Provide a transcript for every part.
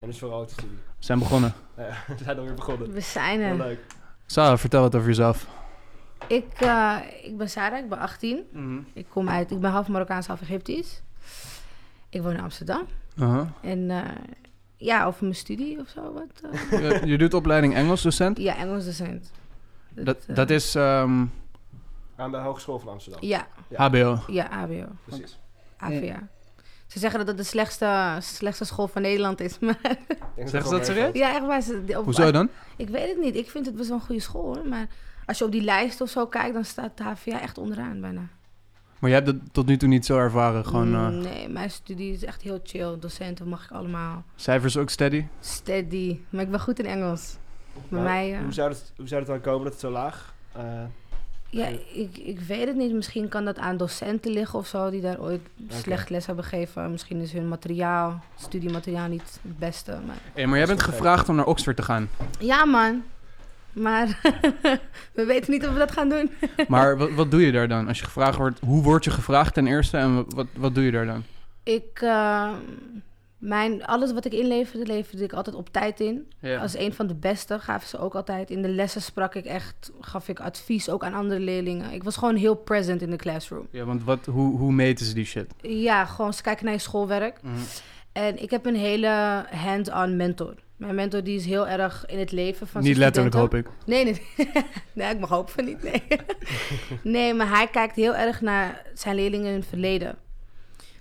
En dus voor auto studie. We zijn begonnen. Ja, we zijn alweer begonnen. We zijn Heel er. leuk. Sarah, vertel wat over jezelf. Ik, eh, ik ben Sarah, ik ben 18. Mhm. Ik kom uit, ik ben half Marokkaans, half Egyptisch. Ik woon in Amsterdam. En eh, ja, over mijn studie of zo. Wat, eh. je, je doet opleiding Engels docent. ja, Engels docent. Dat, dat is ehm, Aan de Hogeschool van Amsterdam. Ja, HBO. ja, HBO, Precies. AVA. Ze zeggen dat het de slechtste, slechtste school van Nederland is. Maar Zeggen ze dat serieus? ja, echt waar. Ze, op- Hoezo dan? Ik weet het niet. Ik vind het best wel een goede school hoor. Maar als je op die lijst of zo kijkt, dan staat de HVA echt onderaan bijna. Maar je hebt het tot nu toe niet zo ervaren. Gewoon eh, Mm, Nee, mijn studie is echt heel chill. Docenten mag ik allemaal. cijfers ook steady. Steady. Maar ik ben goed in Engels. Bij Maar mij... eh, hoe, zou het, hoe zou het dan komen dat het zo laag... eh, Ja, ik, ik weet het niet. Misschien kan dat aan docenten liggen of zo, die daar ooit slecht les hebben gegeven. Misschien is hun materiaal, studiemateriaal niet het beste. Maar... Hey, maar jij bent gevraagd om naar Oxford te gaan. Ja, man. Maar we weten niet of we dat gaan doen. Maar wat, wat doe je daar dan? Als je gevraagd wordt, hoe word je gevraagd ten eerste en wat, wat doe je daar dan? Ik, eh, mijn, alles wat ik inleverde, leverde ik altijd op tijd in. Als een van de beste gaven ze ook altijd. In de lessen sprak ik echt, gaf ik advies ook aan andere leerlingen. Ik was gewoon heel present in de classroom. Ja, want wat, hoe, hoe meten ze die shit? Ja, gewoon ze kijken naar je schoolwerk. En ik heb een hele hand-on mentor. Mijn mentor die is heel erg in het leven van Niet letterlijk, studenten. hoop ik. Nee, nee. nee, ik mag hopen van niet, nee. nee, maar hij kijkt heel erg naar zijn leerlingen in hun verleden.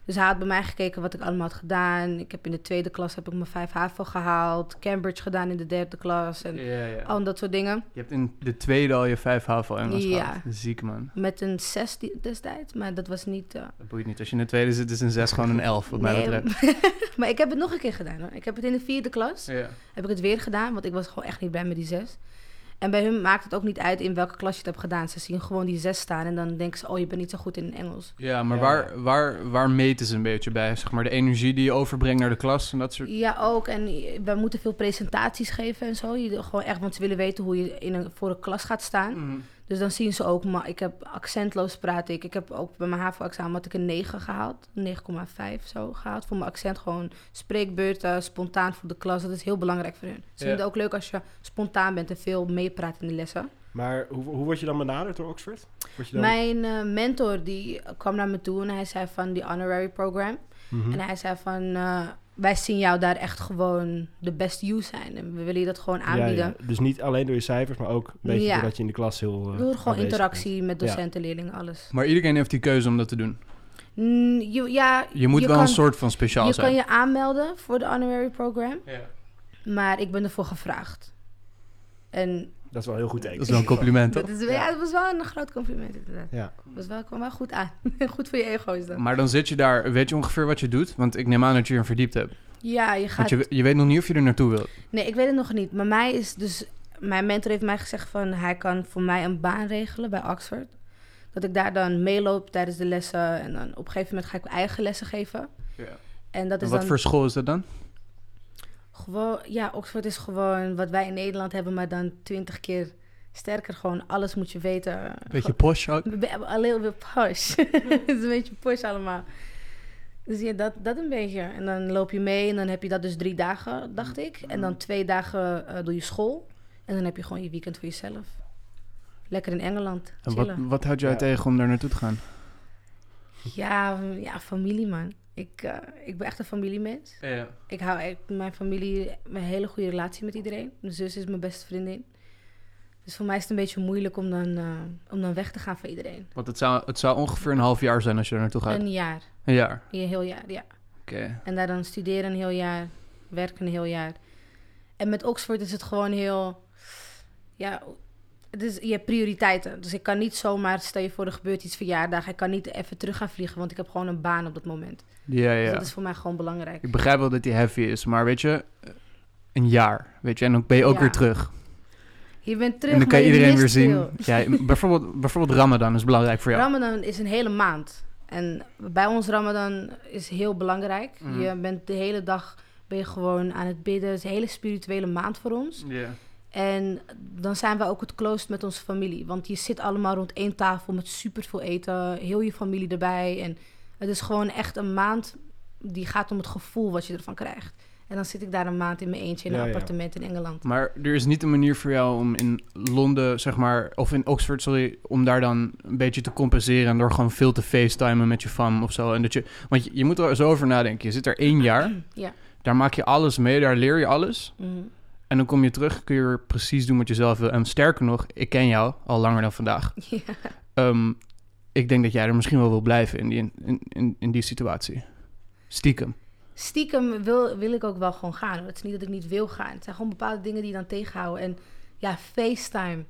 Dus hij had bij mij gekeken wat ik allemaal had gedaan. Ik heb in de tweede klas heb ik mijn 5 HAVO gehaald. Cambridge gedaan in de derde klas. En Ja, ja. al dat soort dingen. Je hebt in de tweede al je vijf HAVO Engels Ja. Ziek, man. Met een 6 die- destijds. Maar dat was niet... eh, Dat boeit niet. Als je in de tweede zit, is een zes gewoon een elf, wat mij betreft. maar ik heb het nog een keer gedaan. Hoor. Ik heb het in de vierde klas. Heb ik het weer gedaan, want ik was gewoon echt niet blij met die zes. En bij hun maakt het ook niet uit in welke klas je het hebt gedaan. Ze zien gewoon die zes staan en dan denken ze, oh, je bent niet zo goed in Engels. Ja, maar Ja. Waar, waar, waar meten ze een beetje bij? Zeg maar de energie die je overbrengt naar de klas en dat soort... Ja, ook. En we moeten veel presentaties geven en zo. Je, gewoon echt, want ze willen weten hoe je in een, voor een klas gaat staan. Mhm. Dus dan zien ze ook, maar ik heb accentloos praat ik. Ik heb ook bij mijn HAVO-examen had ik een 9 gehaald. Een 9,5 zo gehaald. Voor mijn accent gewoon spreekbeurten, spontaan voor de klas. Dat is heel belangrijk voor hun. Ze Ja. vinden het ook leuk als je spontaan bent en veel meepraat in de lessen. Maar hoe, hoe word je dan benaderd door Oxford? Dan... Mijn eh, mentor die kwam naar me toe en hij zei van die honorary program. Mhm. En hij zei van, eh, wij zien jou daar echt gewoon de best you zijn. En we willen je dat gewoon aanbieden. ja. Dus niet alleen door je cijfers, maar ook een beetje Ja. doordat je in de klas heel eh, Door gewoon interactie met Ja. docenten, leerlingen, alles. Maar iedereen heeft die keuze om dat te doen. Mm, je, ja, Je moet wel kan, een soort van speciaal Je zijn. kan je aanmelden voor de honorary program, Ja. maar ik ben ervoor gevraagd. En. Dat is wel heel goed teken. Dat is wel een compliment, toch? dat, is, ja. dat was wel een groot compliment inderdaad. Ja. Dat was wel, kwam wel goed aan. goed voor je ego is dat. Maar dan zit je daar, weet je ongeveer wat je doet? Want ik neem aan dat je er verdiept hebt. Ja, je gaat... Want je, je weet nog niet of je er naartoe wilt. Nee, ik weet het nog niet. Maar mij is dus... Mijn mentor heeft mij gezegd van... Hij kan voor mij een baan regelen bij Oxford. Dat ik daar dan meeloop tijdens de lessen. En dan op een gegeven moment ga ik eigen lessen geven. En dat En is wat dan voor school is dat dan? Gewoon... Ja, Oxford is gewoon wat wij in Nederland hebben... maar dan twintig keer sterker. Gewoon alles moet je weten. Beetje posh ook? We hebben a little bit posh. Het is een beetje posh allemaal. Dus ja, dat, dat een beetje. En dan loop je mee en dan heb je dat dus drie dagen, dacht ik. En dan twee dagen eh, doe je school. En dan heb je gewoon je weekend voor jezelf. Lekker in Engeland, En wat, wat houdt jij Ja. tegen om daar naartoe te gaan? Ja, ja, familie man. Ik, eh, ik ben echt een familiemens. Ja. Ik hou echt mijn familie, een hele goede relatie met iedereen. Mijn zus is mijn beste vriendin. Dus voor mij is het een beetje moeilijk om dan, eh, om dan weg te gaan van iedereen. Want het zou, het zou ongeveer een half jaar zijn als je er naartoe gaat. Een jaar. Een jaar. Een heel jaar, ja. Oké. En daar dan studeren een heel jaar, werken een heel jaar. En met Oxford is het gewoon heel... Ja, is, je hebt prioriteiten. Dus ik kan niet zomaar, stel je voor er gebeurt iets verjaardag... ik kan niet even terug gaan vliegen, want ik heb gewoon een baan op dat moment. Ja, Dus ja. dat is voor mij gewoon belangrijk. Ik begrijp wel dat die heavy is, maar weet je, eh, een jaar, weet je, en dan ben je ook Ja. weer terug. Je bent terug, en dan kan iedereen weer zien. Ja, bijvoorbeeld, bijvoorbeeld Ramadan is belangrijk voor jou. Ramadan is een hele maand. En bij ons Ramadan is heel belangrijk. Mhm. Je bent de hele dag ben je gewoon aan het bidden. Het is een hele spirituele maand voor ons. Ja. En dan zijn we ook het closed met onze familie. Want je zit allemaal rond één tafel met superveel eten. Heel je familie erbij. En het is gewoon echt een maand die gaat om het gevoel wat je ervan krijgt. En dan zit ik daar een maand in mijn eentje in een Ja, ja. appartement in Engeland. Maar er is niet een manier voor jou om in Londen, zeg maar, of in Oxford, sorry, om daar dan een beetje te compenseren door gewoon veel te facetimen met je fam of zo. En dat je, want je, je moet er zo over nadenken. Je zit er één jaar, Ja. daar maak je alles mee, daar leer je alles. Mhm. En dan kom je terug, kun je weer precies doen wat je zelf wil. En sterker nog, ik ken jou al langer dan vandaag. Ja. Ehm, ik denk dat jij er misschien wel wil blijven in die, in, in, in die situatie. Stiekem. Stiekem wil, wil ik ook wel gewoon gaan. Het is niet dat ik niet wil gaan. Het zijn gewoon bepaalde dingen die je dan tegenhouden. En ja, FaceTime.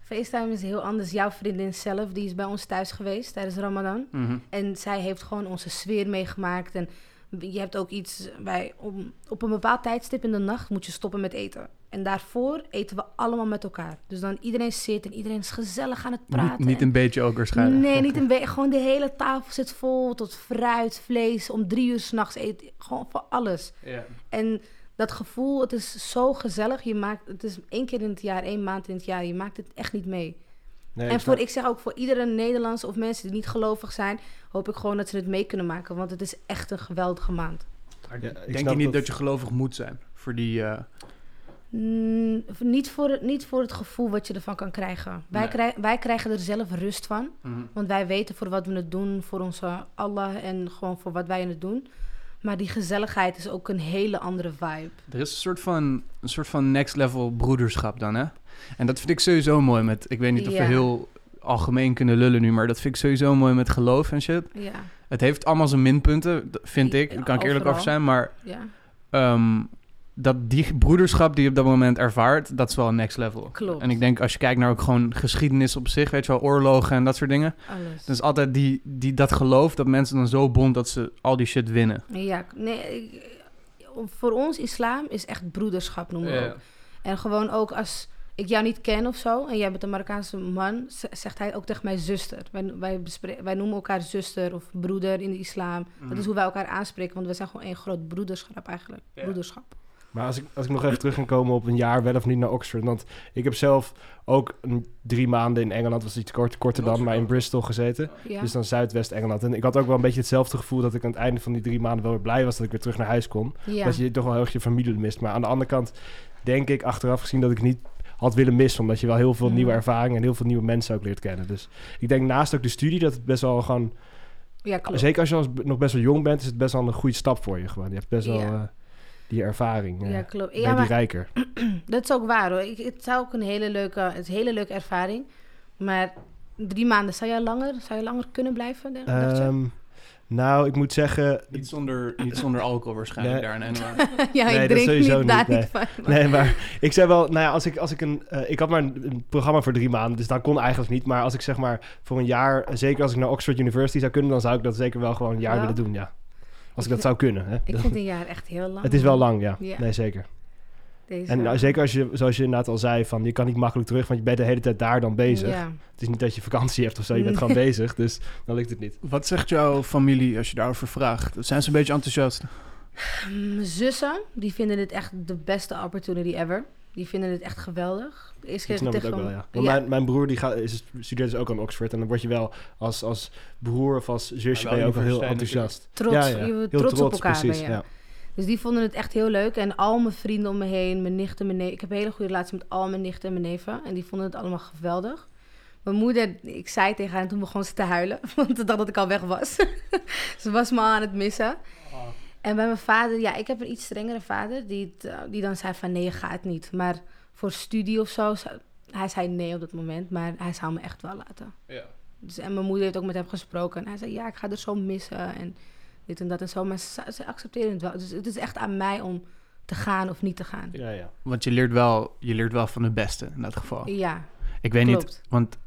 FaceTime is heel anders. Jouw vriendin zelf, die is bij ons thuis geweest tijdens Ramadan. Mhm. En zij heeft gewoon onze sfeer meegemaakt. En je hebt ook iets bij om, op een bepaald tijdstip in de nacht moet je stoppen met eten. En daarvoor eten we allemaal met elkaar. Dus dan iedereen zit en iedereen is gezellig aan het praten. Niet, niet En- een beetje ook waarschijnlijk. Nee, niet een beetje. Gewoon de hele tafel zit vol tot fruit, vlees. Om drie uur s'nachts eten. Gewoon voor alles. Ja. En dat gevoel, het is zo gezellig. Je maakt, het is één keer in het jaar, één maand in het jaar. Je maakt het echt niet mee. Nee, en ik voor, snap- ik zeg ook voor iedere Nederlandse of mensen die niet gelovig zijn, hoop ik gewoon dat ze het mee kunnen maken. Want het is echt een geweldige maand. Ja, ik Denk je niet dat- dat je gelovig moet zijn voor die... eh, Mm, niet, voor het, niet voor het gevoel wat je ervan kan krijgen. Wij, Nee. krij- wij krijgen er zelf rust van. mhm. Want wij weten voor wat we het doen, voor onze Allah en gewoon voor wat wij in het doen. Maar die gezelligheid is ook een hele andere vibe. Er is een soort van, een soort van next level broederschap dan, hè? En dat vind ik sowieso mooi met... Ik weet niet of we heel algemeen kunnen lullen nu, maar dat vind ik sowieso mooi met geloof en shit. Ja, Het heeft allemaal zijn minpunten, vind ik. Daar kan ik eerlijk over zijn, maar ja. ehm, dat die broederschap die je op dat moment ervaart, dat is wel een next level. Klopt. En ik denk als je kijkt naar ook gewoon geschiedenis op zich, weet je wel, oorlogen en dat soort dingen. Alles. Is altijd die, die, dat geloof dat mensen dan zo bond dat ze al die shit winnen. Ja, nee, voor ons islam is echt broederschap noemen we ook. En gewoon ook als ik jou niet ken of zo en jij bent een Marokkaanse man, zegt hij ook tegen mij zuster. Wij, wij, wij noemen elkaar zuster of broeder in de islam. Dat Mhm. is hoe wij elkaar aanspreken, want we zijn gewoon één groot broederschap eigenlijk. Ja. Broederschap. Maar als ik, als ik nog even terug kan komen op een jaar wel of niet naar Oxford. Want ik heb zelf ook een, drie maanden in Engeland, was iets kort, korter dan, maar in Bristol gezeten. Ja. Dus dan Zuidwest-Engeland. En ik had ook wel een beetje hetzelfde gevoel dat ik aan het einde van die drie maanden wel weer blij was dat ik weer terug naar huis kon. ja. Dat je toch wel heel erg je familie mist. Maar aan de andere kant denk ik achteraf gezien dat ik niet had willen missen. Omdat je wel heel veel Mm. nieuwe ervaringen en heel veel nieuwe mensen ook leert kennen. Dus ik denk naast ook de studie dat het best wel gewoon... ja, klopt. Zeker als je als, nog best wel jong bent, is het best wel een goede stap voor je gewoon. Je hebt best wel Ja. eh, die ervaring. eh, Ja, klopt. ben Ja, die rijker. dat is ook waar hoor. Ik, het is ook een hele leuke, het is een hele leuke ervaring. Maar drie maanden, zou jij langer, zou je langer kunnen blijven? denk- je? Ehm, nou, ik moet zeggen... Niet zonder, niet zonder alcohol waarschijnlijk Nee. daar in ja, nee, ik dat drink sowieso niet, daar niet, nee. niet van. maar- Nee, maar ik zei wel, nou ja, als ik, als ik een, eh, ik had maar een, een programma voor drie maanden, dus dat kon eigenlijk niet. Maar als ik zeg maar voor een jaar, eh, zeker als ik naar Oxford University zou kunnen, dan zou ik dat zeker wel gewoon een jaar Ja? willen doen, ja. Als ik Ik dat zou kunnen, hè. Ik vind een jaar echt heel lang. Het is wel lang, ja. Ja. Nee, zeker. Deze, En nou, zeker als je, zoals je inderdaad al zei, van je kan niet makkelijk terug, want je bent de hele tijd daar dan bezig. Ja. Het is niet dat je vakantie hebt of zo, je bent Nee. gewoon bezig, dus dan lukt het niet. Wat zegt jouw familie als je daarover vraagt? Zijn ze een beetje enthousiast? Mijn zussen, die vinden dit echt de beste opportunity ever. Die vinden het echt geweldig. Keer Ik dat snap het wel, ja. Want Mijn, mijn broer die gaat, is, studeert dus ook aan Oxford en dan word je wel als, als broer of als zusje Ja, ben je ook wel heel enthousiast. Trots, Ja, ja. je wordt Heel trots, op elkaar precies, ben je. Dus die vonden het echt heel leuk. En al mijn vrienden om me heen, mijn nichten, mijn neven. Ik heb een hele goede relatie met al mijn nichten en mijn neven. En die vonden het allemaal geweldig. Mijn moeder, ik zei tegen haar en toen begon ze te huilen. Want ze dacht dat ik al weg was. ze was me al aan het missen. En bij mijn vader, ja, ik heb een iets strengere vader. Die, eh, die dan zei van nee, je gaat niet. Maar voor studie of zo, hij zei nee op dat moment. Maar hij zou me echt wel laten. Ja. Dus, en mijn moeder heeft ook met hem gesproken. En hij zei, ja, ik ga er zo missen. En dit en dat en zo. Maar ze, ze accepteren het wel. Dus het is echt aan mij om te gaan of niet te gaan. Ja, ja. Want je leert, wel, je leert wel van de beste in dat geval. Ja, Ik weet niet, want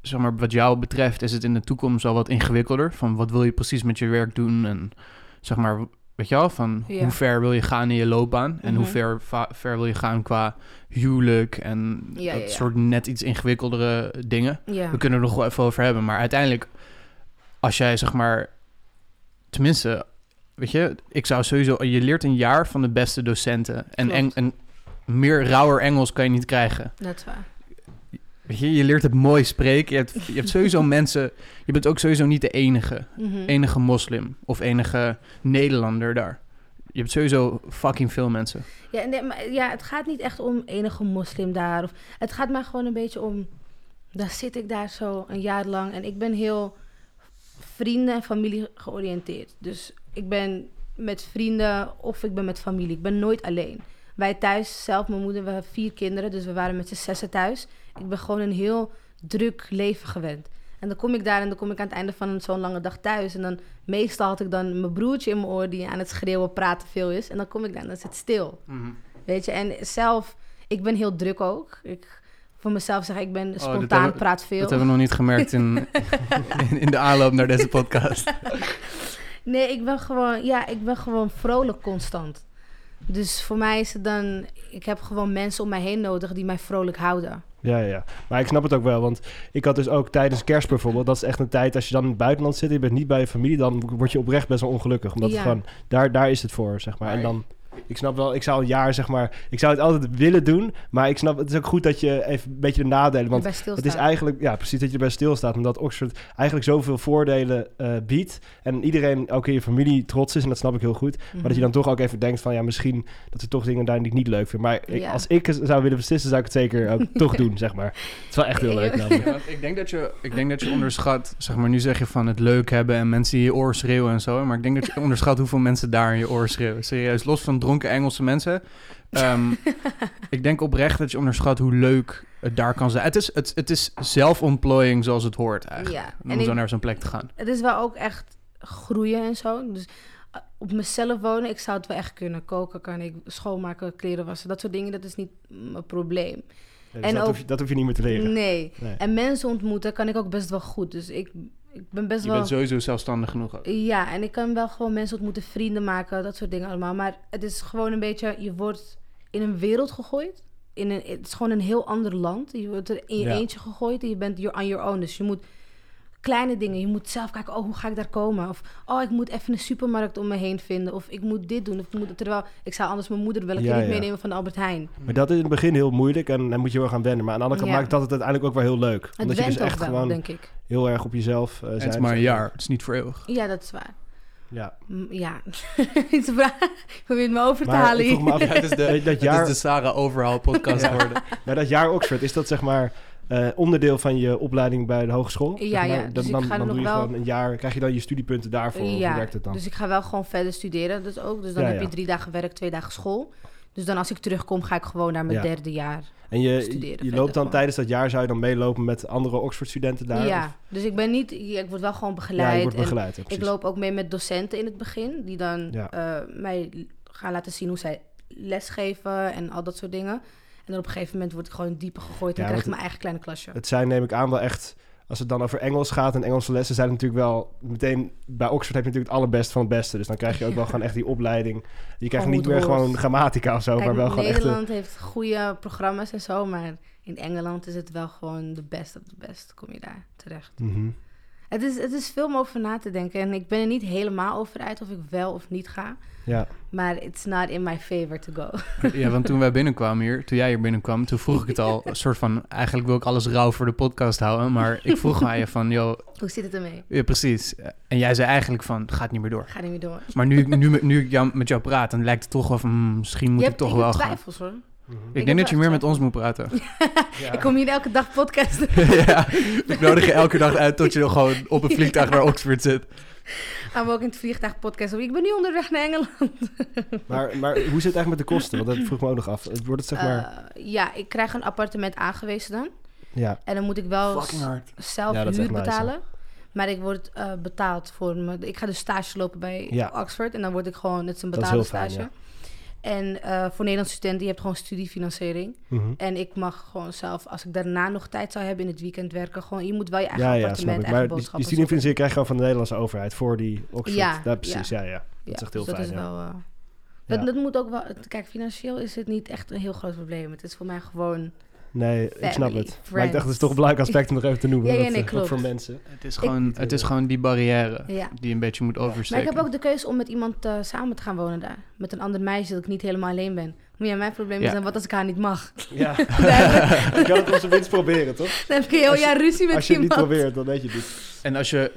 zeg maar, wat jou betreft is het in de toekomst al wat ingewikkelder. Van wat wil je precies met je werk doen en zeg maar, weet je wel, van Ja. hoe ver wil je gaan in je loopbaan en hoe Mhm. ver, ver wil je gaan qua huwelijk en Ja, dat ja, ja. soort net iets ingewikkeldere dingen. Ja, We kunnen er nog wel even over hebben, maar uiteindelijk, als jij zeg maar, tenminste, weet je, ik zou sowieso, je leert een jaar van de beste docenten en, en, en meer rauwer Engels kan je niet krijgen. dat is waar. Weet je, je leert het mooi spreken. Je hebt, je hebt sowieso mensen. Je bent ook sowieso niet de enige. Mhm. Enige moslim of enige Nederlander daar. je hebt sowieso fucking veel mensen. Ja, nee, maar, ja, het gaat niet echt om enige moslim daar. Of, het gaat maar gewoon een beetje om... Dan zit ik daar zo een jaar lang en ik ben heel vrienden en familie georiënteerd. Dus ik ben met vrienden of ik ben met familie. Ik ben nooit alleen. Wij thuis zelf, mijn moeder, we hebben vier kinderen, dus we waren met z'n zessen thuis. Ik ben gewoon een heel druk leven gewend. En dan kom ik daar en dan kom ik aan het einde van zo'n lange dag thuis. En dan meestal had ik dan mijn broertje in mijn oor die aan het schreeuwen, praten veel is. En dan kom ik daar en dan is het stil. Weet je, en zelf, ik ben heel druk ook. Ik, voor mezelf zeg ik, ik ben spontaan, Oh, hebben- praat veel. Dat hebben we nog niet gemerkt in, in, in de aanloop naar deze podcast. Nee, ik ben gewoon, ja, ik ben gewoon vrolijk constant. Dus voor mij is het dan, ik heb gewoon mensen om mij heen nodig die mij vrolijk houden. Ja, ja, ja. Maar ik snap het ook wel, want ik had dus ook tijdens kerst bijvoorbeeld... dat is echt een tijd, als je dan in het buitenland zit... en je bent niet bij je familie, dan word je oprecht best wel ongelukkig. Omdat het gewoon, daar, daar is het voor, zeg maar. En Maar- dan, ik snap wel, ik zou een jaar, zeg maar... ik zou het altijd willen doen, maar ik snap... het is ook goed dat je even een beetje de nadelen... want het is eigenlijk, ja, precies dat je erbij stilstaat. Omdat Oxford eigenlijk zoveel voordelen eh, biedt. En iedereen, ook in je familie, trots is. En dat snap ik heel goed. Maar dat je dan toch ook even denkt van... ja, misschien dat er toch dingen daar die ik niet leuk vind. Maar ik- Ja. als ik zou willen beslissen... zou ik het zeker ook toch doen, zeg maar. Het is wel echt heel leuk namelijk. Ja, ik, denk dat je, ik denk dat je onderschat, zeg maar, nu zeg je van het leuk hebben en mensen in je oor schreeuwen en zo. Maar ik denk dat je onderschat hoeveel mensen daar in je oor schreeuwen. Serieus, los van dronken Engelse mensen. Ehm, ik denk oprecht dat je onderschat hoe leuk het daar kan zijn. Het is, het, het is zelfontplooiing zoals het hoort eigenlijk. Ja, Om en zo ik- naar zo'n plek te gaan. Het is wel ook echt groeien en zo. Dus uh, op mezelf wonen, ik zou het wel echt kunnen. Koken kan ik, schoonmaken, kleren wassen. Dat soort dingen, dat is niet mijn probleem. Dus En dat, ook- hoef je, dat hoef je niet meer te leren. Nee. Nee. En mensen ontmoeten kan ik ook best wel goed. Dus ik, ik ben best Je wel... bent sowieso zelfstandig genoeg. ook. Ja, en ik kan wel gewoon mensen ontmoeten, vrienden maken, dat soort dingen allemaal. Maar het is gewoon een beetje, je wordt in een wereld gegooid. In een, het is gewoon een heel ander land. Je wordt er in je Ja. eentje gegooid en je bent you're on your own. Dus je moet kleine dingen, je moet zelf kijken, oh, hoe ga ik daar komen? Of, oh, ik moet even een supermarkt om me heen vinden. Of ik moet dit doen. Of ik moet, terwijl, ik zou anders mijn moeder wel een Ja, keer niet ja. meenemen van de Albert Heijn. Maar dat is in het begin heel moeilijk en dan moet je wel gaan wennen. Maar aan de andere kant Ja. maakt dat het uiteindelijk ook wel heel leuk. Het Omdat je went dus ook echt wel, gewoon denk ik. heel erg op jezelf eh En bent. het is maar een jaar, het is niet voor eeuwig. Ja, dat is waar. Ja. Ja, iets vragen. Probeer me over te Maar halen ik vroeg me af, hier. het is de, dat jaar, Sarah Overhaal podcast Ja. geworden. maar dat jaar Oxford, is dat zeg maar eh, onderdeel van je opleiding bij de hogeschool? Ja, Zeg maar, ja, Dan, dus ik dan, ga dan nog doe je wel- gewoon een jaar, krijg je dan je studiepunten daarvoor? hoe werkt het dan? Dus ik ga wel gewoon verder studeren. Dus, ook. dus dan Ja, heb je ja. drie dagen werk, twee dagen school. Dus dan als ik terugkom, ga ik gewoon naar mijn Ja. derde jaar. En je, studeren je loopt dan gewoon. tijdens dat jaar, zou je dan meelopen met andere Oxford-studenten daar? ja, Of- dus ik ben niet... ja, ik word wel gewoon begeleid. ja, je wordt en begeleid. ja, ik loop ook mee met docenten in het begin. Die dan Ja. eh, mij gaan laten zien hoe zij lesgeven en al dat soort dingen. En dan op een gegeven moment word ik gewoon dieper gegooid. En Ja, krijg ik mijn eigen kleine klasje. Het zijn, neem ik aan, wel echt... Als het dan over Engels gaat en Engelse lessen zijn natuurlijk wel... Meteen bij Oxford heb je natuurlijk het allerbeste van het beste. Dus dan krijg je ook wel gewoon echt die opleiding. Je krijgt Gewoon niet meer gewoon grammatica of zo, Kijk, maar wel gewoon echt... Nederland heeft goede programma's en zo. Maar in Engeland is het wel gewoon de best of de best. Kom je daar terecht. Mhm. Het is, het is veel om over na te denken. En ik ben er niet helemaal over uit of ik wel of niet ga. Ja, Maar it's not in my favor to go. Ja, want toen wij binnenkwamen hier, toen jij hier binnenkwam, toen vroeg ik het al, een soort van, eigenlijk wil ik alles rauw voor de podcast houden, maar ik vroeg aan je van, joh, Hoe zit het ermee? ja precies. En jij zei eigenlijk van, gaat niet meer door. Ga niet meer door. Maar nu, nu, nu ik jou, met jou praat, dan lijkt het toch wel van, hmm, misschien moet je ik hebt, toch ik wel heb gaan. twijfels hoor. Mhm. Ik heb denk dat je meer met ons moet praten. Ja. Ik kom hier elke dag podcasten. ja, ik nodig je elke dag uit tot je nog gewoon op een vliegtuig naar Oxford zit. Gaan we ook in het vliegtuig podcasten. Ik ben nu onderweg naar Engeland. Maar, maar hoe zit het eigenlijk met de kosten? Want dat vroeg me ook nog af. Het Wordt het zeg maar... Eh, ja, ik krijg een appartement aangewezen dan. ja. En dan moet ik wel zelf Ja, huur nice, betalen. maar ik word eh, betaald voor me. Ik ga dus stage lopen bij Ja. Oxford. En dan word ik gewoon, het is een is betaalde fijn, stage. En eh, voor Nederlandse studenten, je hebt gewoon studiefinanciering. Mhm. En ik mag gewoon zelf, als ik daarna nog tijd zou hebben in het weekend werken, gewoon, je moet wel je eigen Ja, ja, appartement, ik. eigen Maar die, die boodschappen. studiefinanciering krijg je gewoon van de Nederlandse overheid voor die Oxford. Ja, Ja, precies. Ja, ja. Dat is echt heel dus fijn, Dat, is ja. wel, eh, dat, Ja. dat moet ook wel. Kijk, financieel is het niet echt een heel groot probleem. Het is voor mij gewoon. Nee, ik snap het. Maar ik dacht, het is toch een belangrijk aspect om nog even te noemen. Ja, ja, dat, nee, eh, voor mensen. Het is gewoon, het is gewoon die barrière Ja. die je een beetje moet Maar oversteken. ik heb ook de keuze om met iemand eh, samen te gaan wonen daar. Met een ander meisje, dat ik niet helemaal alleen ben. Maar ja, mijn probleem is Ja. dan wat als ik haar niet mag? Ja, ik kan het op zijn minst proberen, toch? Dan heb ik een heel Als je- jaar ruzie met Als je het niet iemand. probeert, dan weet je het niet. En als je,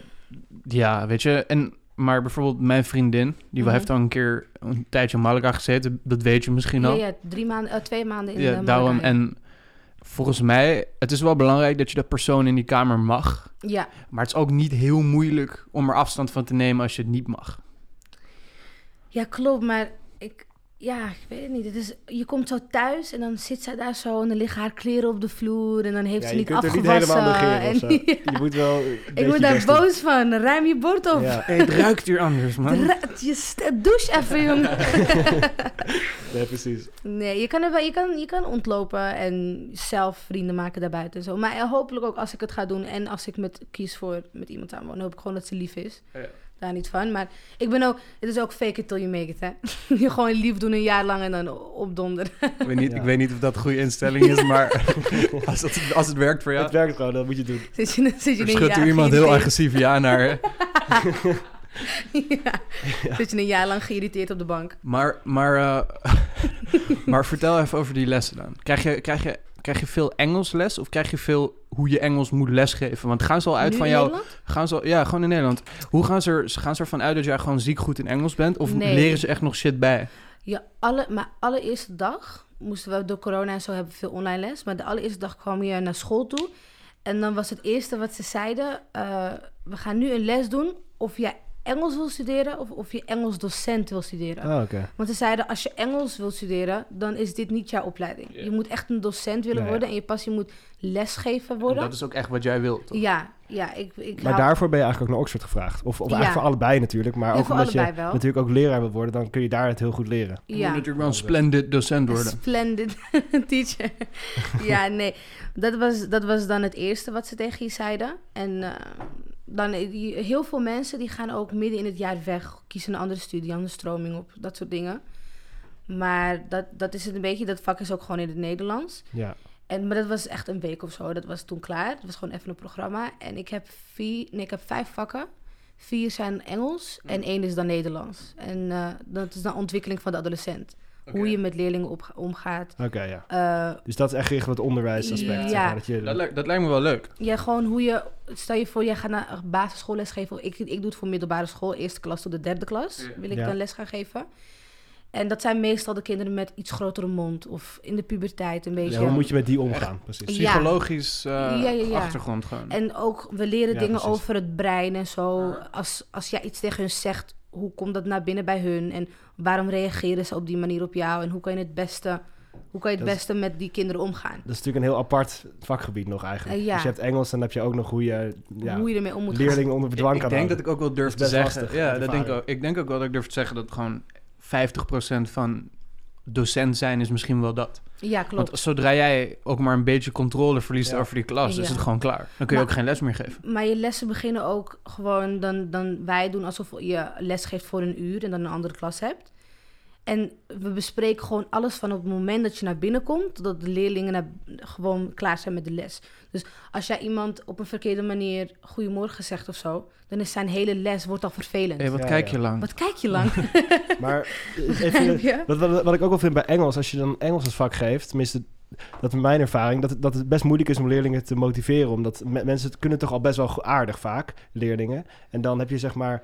ja, weet je, en, maar bijvoorbeeld mijn vriendin, die Mhm. heeft al een keer een tijdje in Malaga gezeten. Dat weet je misschien Ja, al. ja, drie maanden, eh, twee maanden in Ja, de daarom. En volgens mij, het is wel belangrijk dat je dat persoon in die kamer mag. Ja, Maar het is ook niet heel moeilijk om er afstand van te nemen als je het niet mag. ja, klopt. Maar ja, ik weet het niet. Het is, je komt zo thuis en dan zit zij daar zo en dan liggen haar kleren op de vloer en dan heeft Ja, ze niet kunt niet afgewassen. helemaal negeren of zo. en, ja, Je moet wel ik word daar doen. boos van. Ruim je bord op. Ja, het ruikt hier anders, man. Je douche even, jongen. nee, precies. Nee, je kan, er wel, je, kan, je kan ontlopen en zelf vrienden maken daarbuiten en zo. Maar eh, hopelijk ook als ik het ga doen en als ik met, kies voor met iemand aan wonen, hoop ik gewoon dat ze lief is. Ja. Daar niet van. Maar ik ben ook, het is ook fake it till you make it, hè. je gewoon lief doen een jaar lang en dan opdonderen. Ik weet, niet, Ja. ik weet niet of dat een goede instelling is, maar als, het, als het werkt voor jou... Het werkt gewoon, dat moet je doen. Zit je, zit je Er een schudt er iemand heel agressief ja naar. hè? ja. Zit je een jaar lang geïrriteerd op de bank. Maar, maar, eh, maar vertel even over die lessen dan. Krijg je, krijg, je, krijg je veel Engels les of krijg je veel hoe je Engels moet lesgeven? Want gaan ze al uit Nu van jou... Nederland? Gaan ze al, ja, gewoon in Nederland. Hoe gaan ze, er, gaan ze ervan uit dat jij gewoon ziek goed in Engels bent? Of Nee. leren ze echt nog shit bij? Ja, alle, maar allereerste dag moesten we door corona en zo hebben we veel online les. Maar de allereerste dag kwam je naar school toe. En dan was het eerste wat ze zeiden: eh, we gaan nu een les doen of jij Engels wil studeren of of je Engels docent wil studeren. Ah, oké. Want ze zeiden: als je Engels wil studeren, dan is dit niet jouw opleiding. Ja. Je moet echt een docent willen Ja, ja. worden en je passie moet lesgeven En worden. dat is ook echt wat jij wilt, toch? Ja, ja, ik, ik Maar hou- daarvoor ben je eigenlijk ook naar Oxford gevraagd. Of, of Ja. eigenlijk voor allebei natuurlijk. Maar Ja, ook omdat je wel. natuurlijk ook leraar wil worden, dan kun je daar het heel goed leren. Je moet Ja. natuurlijk wel een splendid docent worden. Splendid teacher. ja, nee. Dat was, dat was dan het eerste wat ze tegen je zeiden. En eh, dan, die- heel veel mensen die gaan ook midden in het jaar weg. Kiezen een andere studie, andere stroming op. Dat soort dingen. Maar dat, dat is het een beetje. Dat vak is ook gewoon in het Nederlands. Ja. En, maar dat was echt een week of zo. Dat was toen klaar. Het was gewoon even een programma. En ik heb, vier, nee, ik heb vijf vakken. Vier zijn Engels en één is dan Nederlands. En eh, dat is dan ontwikkeling van de adolescent. Hoe je met leerlingen op, omgaat. Oké, ja. Eh, Dus dat is echt gericht op het onderwijsaspect. zeg Ja. maar, dat je, Dat, lijkt- dat lijkt me wel leuk. ja, gewoon hoe je... Stel je voor, jij gaat naar een basisschoolles geven. Ik, ik doe het voor middelbare school. Eerste klas tot de derde klas Ja. wil ik Ja. dan les gaan geven. En dat zijn meestal de kinderen met iets grotere mond. Of in de puberteit een beetje. ja, hoe moet je met die omgaan? Precies. Psychologisch eh, Ja, ja, ja. achtergrond gewoon. En ook, we leren Ja, dingen precies. over het brein en zo. Als, als jij iets tegen hun zegt, hoe komt dat naar binnen bij hun? En waarom reageren ze op die manier op jou? En hoe kan je het beste, hoe kan je het Dat- beste met die kinderen omgaan? Dat is natuurlijk een heel apart vakgebied nog eigenlijk. Eh, ja. Als je hebt Engels, dan heb je ook nog hoe je ja, Hoe je ermee om moet gaan. leerlingen onder bedwang ik, kan ik denk dat ik ook wel durf Dat te zeggen. lastig Ja, dat denk ik, ook. ik denk ook wel dat ik durf te zeggen dat gewoon 50% van docent zijn is misschien wel dat. Ja, klopt. Want zodra jij ook maar een beetje controle verliest Ja. over die klas, is het gewoon klaar. Dan kun je Maar- ook geen les meer geven. Maar je lessen beginnen ook gewoon dan, dan wij doen alsof je les geeft voor een uur en dan een andere klas hebt. En we bespreken gewoon alles van op het moment dat je naar binnen komt, totdat de leerlingen naar, gewoon klaar zijn met de les. Dus als jij iemand op een verkeerde manier goedemorgen zegt of zo, dan is zijn hele les wordt al vervelend. Hé, wat Ja, kijk ja. je lang? Wat kijk je lang? Maar even, Ja. wat, wat, wat ik ook wel vind bij Engels, als je dan Engels als vak geeft, tenminste, dat is mijn ervaring, dat, het- dat het best moeilijk is om leerlingen te motiveren. Omdat me- mensen het kunnen toch al best wel aardig vaak, leerlingen. En dan heb je zeg maar,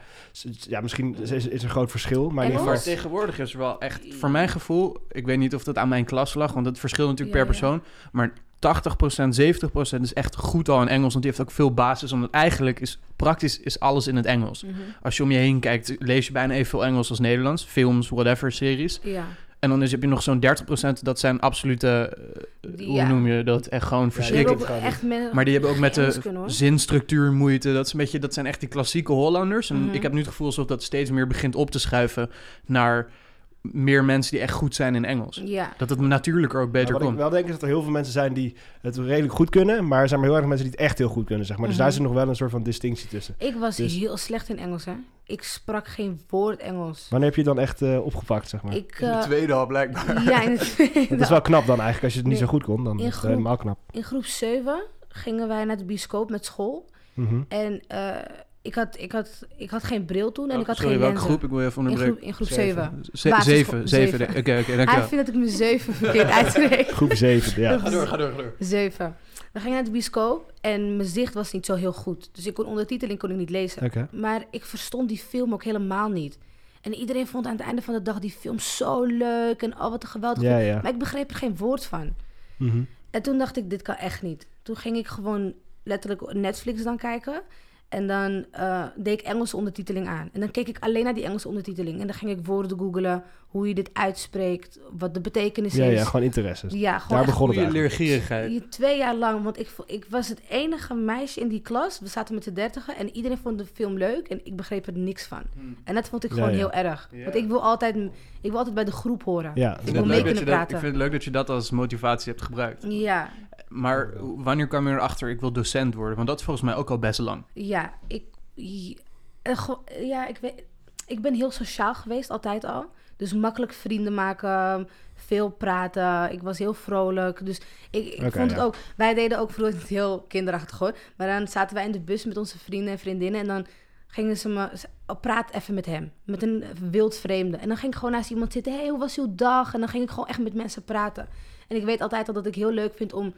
ja, misschien is, is er een groot verschil, maar in ieder Engels? geval... Maar tegenwoordig is er wel echt, voor mijn gevoel, ik weet niet of dat aan mijn klas lag, want het verschilt natuurlijk Ja, per ja. persoon, maar 80%, 70% is echt goed al in Engels, want die heeft ook veel basis, omdat eigenlijk is praktisch is alles in het Engels. Mhm. Als je om je heen kijkt, lees je bijna evenveel Engels als Nederlands, films, whatever, series. Ja. En dan is, heb je nog zo'n 30%, dat zijn absolute, eh, hoe ja. noem je dat, echt gewoon verschrikkelijk. echt Maar die hebben ook met de kunnen, zinstructuur moeite. Dat, is een beetje, dat zijn echt die klassieke Hollanders. En Mhm. ik heb nu het gevoel alsof dat steeds meer begint op te schuiven naar meer mensen die echt goed zijn in Engels. Ja. Dat het natuurlijker ook beter ik komt. wel denk is dat er heel veel mensen zijn die het redelijk goed kunnen, maar er zijn maar heel erg mensen die het echt heel goed kunnen, zeg maar. Dus Mhm. daar is er nog wel een soort van distinctie tussen. Ik was Dus- heel slecht in Engels, hè. Ik sprak geen woord Engels. Wanneer heb je het dan echt eh, opgepakt, zeg maar? Ik, eh, tweede al blijkbaar. ja, in, het- Dat is wel knap dan eigenlijk. Als je het niet Nee. zo goed kon, dan In is het groep- helemaal knap. in groep 7 gingen wij naar de bioscoop met school. Mhm. En eh, ik had, ik had, ik had geen bril toen en Oh, ik had sorry, geen welke lenzen. groep? Ik wil even in onderbreken. groep, in groep Zeven. 7. Ze- Basisschool- zeven, zeven. zeven. Oké, oké, Hij vindt dat ik mijn 7 verkeerd uitspreek. Groep 7, ja. Ga door, ga door, ga door. 7. We gingen naar de bioscoop en mijn zicht was niet zo heel goed. Dus ik kon ondertiteling kon ik niet lezen. Maar ik verstond die film ook helemaal niet. En iedereen vond aan het einde van de dag die film zo leuk en oh wat een geweldig. Ja, film. ja. Maar ik begreep er geen woord van. Mhm. En toen dacht ik, dit kan echt niet. Toen ging ik gewoon letterlijk Netflix dan kijken. En dan eh, deed ik Engelse ondertiteling aan. En dan keek ik alleen naar die Engelse ondertiteling. En dan ging ik woorden googelen, hoe je dit uitspreekt, wat de betekenis Ja, is. ja, gewoon interesses. Ja, gewoon Daar begon het leergierigheid. hier twee jaar lang, want ik, ik was het enige meisje in die klas. We zaten met z'n dertigen en iedereen vond de film leuk en ik begreep er niks van. En dat vond ik Ja, gewoon ja. heel erg. Ja. Want ik wil, altijd, ik wil altijd bij de groep horen. Ja, Ik wil het mee leuk dat kunnen je dat, ik praten. vind het leuk dat je dat als motivatie hebt gebruikt. Ja, Maar wanneer kwam je erachter, ik wil docent worden? Want dat is volgens mij ook al best lang. ja, ik, eh, ja, ik, weet, ik ben heel sociaal geweest, altijd al. Dus makkelijk vrienden maken, veel praten. Ik was heel vrolijk. Dus ik, ik vond het ja. ook... Wij deden ook vroeger het heel kinderachtig hoor. Maar dan zaten wij in de bus met onze vrienden en vriendinnen. En dan gingen ze me... oh, praat even met hem. Met een wild vreemde. En dan ging ik gewoon naast iemand zitten. hey, hoe was uw dag? En dan ging ik gewoon echt met mensen praten. En ik weet altijd al dat ik heel leuk vind om...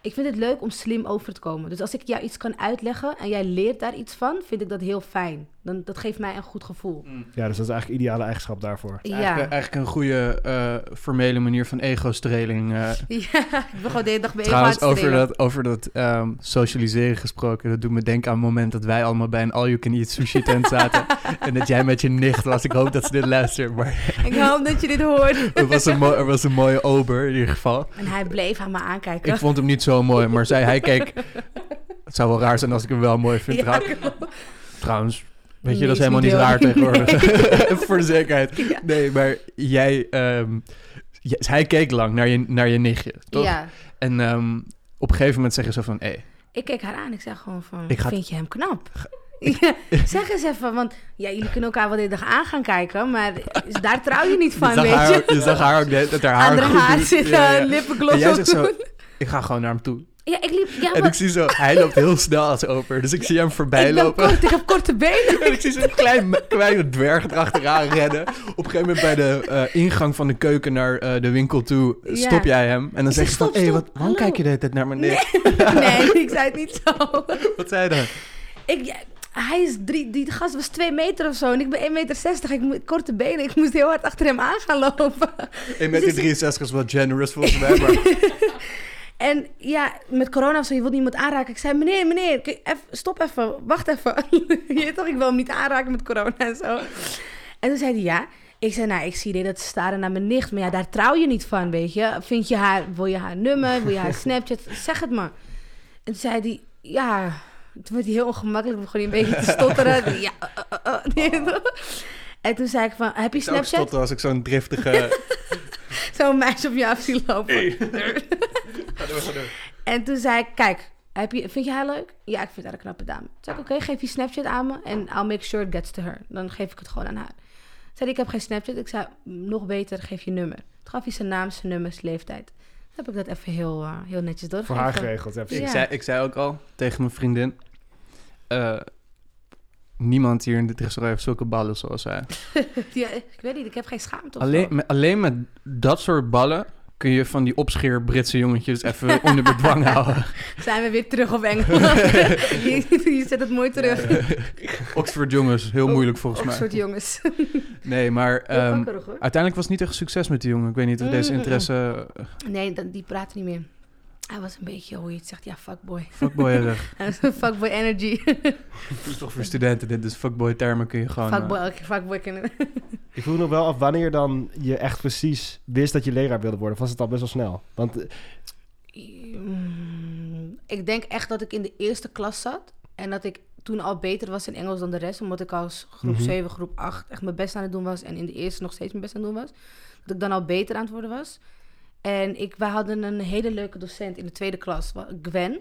Ik vind het leuk om slim over te komen. Dus als ik jou iets kan uitleggen en jij leert daar iets van, vind ik dat heel fijn. Dan, dat geeft mij een goed gevoel. ja, dus dat is eigenlijk een ideale eigenschap daarvoor. Ja. Eigenlijk, eigenlijk een goede eh, formele manier van ego-streling. eh. Ja, ik ben gewoon de hele dag bij Trouwens, over dat, over dat ehm, socialiseren gesproken, dat doet me denken aan het moment dat wij allemaal bij een all-you-can-eat sushi-tent zaten. en dat jij met je nicht was. Ik hoop dat ze dit luistert, maar Ik hoop dat je dit hoort. er was, een er was een mooie ober in ieder geval. En hij bleef aan me aankijken. Ik vond hem niet zo mooi, maar zij, hij keek... Het zou wel raar zijn als ik hem wel mooi vind. Ja. Trouwens, weet je, Nee, dat is helemaal niet raar tegenwoordig. Voor de zekerheid. Ja. Nee, maar jij... ehm, jij- hij keek lang naar je, naar je nichtje, toch? Ja. En ehm, op een gegeven moment zeg je zo van... Hé, Ik keek haar aan. Ik zei gewoon van, Ik ga- vind je hem knap? Ja, zeg eens even, want ja, jullie kunnen elkaar wel de hele dag aan gaan kijken, maar daar trouw je niet van, je, zag weet haar, je? ook- je zag haar ook net dat haar haar Aan haar Ja. En jij zegt zo... doen. Ik ga gewoon naar hem toe. Ja, ik liep, ja, En maar ik zie zo... Hij loopt heel snel als over. Dus ik zie hem voorbij ik lopen. kort, ik heb korte benen. En ik zie zo'n klein, kleine dwerg erachteraan rennen. Op een gegeven moment bij de eh, ingang van de keuken naar eh, de winkel toe eh, stop jij hem. En dan zeg je van, hé, hey, wat, waarom hallo." kijk je de hele tijd naar me neer? Nee, ik zei het niet zo. Wat zei je dan? Ik, hij is drie, die gast was twee meter of zo en ik ben 1,60 meter. Ik moet korte benen. Ik moest heel hard achter hem aan gaan lopen. 1 meter 63 is wel generous volgens mij, maar... En ja, met corona of zo, je wilt niemand aanraken. Ik zei, meneer, meneer, even- stop even, wacht even. je weet toch, ik wil hem niet aanraken met corona en zo. En toen zei hij, ja. Ik zei, nou, ik zie dit dat staren naar mijn nicht. Maar ja, daar trouw je niet van, weet je. Vind je haar, wil je haar nummer, wil je haar Snapchat? Zeg het maar. En toen zei hij, ja... Toen werd hij heel ongemakkelijk, begon hij een beetje te stotteren. Ja, uh, uh, uh, nee, toch? En toen zei ik van, heb je Ik Snapchat? stotteren als ik zo'n driftige... Zo'n meisje op je af zie lopen. Ga door, ga door. En toen zei ik, kijk, heb je, vind je haar leuk? Ja, ik vind haar een knappe dame. Toen zei ik, oké, geef je Snapchat aan me en I'll make sure it gets to her. Dan geef ik het gewoon aan haar. Toen zei ik heb geen Snapchat. Ik zei, nog beter, geef je nummer. Toen gaf hij zijn naam, zijn nummer, zijn leeftijd. Toen heb ik dat even heel, eh, heel netjes Voor doorgegeven. haar geregeld. Ja, precies. Ik, Ja. zei, ik zei ook al tegen mijn vriendin... eh, niemand hier in dit restaurant heeft zulke ballen zoals zij. Ja, ik weet niet, ik heb geen schaamte of Alleen met, alleen met dat soort ballen kun je van die opscheer Britse jongetjes even onder bedwang houden. Zijn we weer terug op Engeland. je, zet het mooi terug. Oxford jongens, heel moeilijk volgens mij. soort jongens. Nee, maar ehm, uiteindelijk was het niet echt succes met die jongen. Ik weet niet of deze interesse Nee, dat- die praten niet meer. Hij was een beetje, hoe je het zegt, ja, fuckboy. fuckboyerig. Hij was een fuckboy energy. Het is toch voor studenten dit, dus fuckboy termen kun je gewoon... eh, fuckboy, elke fuckboy kennen. Ik vroeg nog wel af wanneer dan je echt precies wist dat je leraar wilde worden. Of was het al best wel snel? Want eh, Mm, Ik denk echt dat ik in de eerste klas zat. En dat ik toen al beter was in Engels dan de rest. Omdat ik als groep Mhm. 7, groep 8 echt mijn best aan het doen was. En in de eerste nog steeds mijn best aan het doen was. Dat ik dan al beter aan het worden was. En ik, wij hadden een hele leuke docent in de tweede klas. Gwen.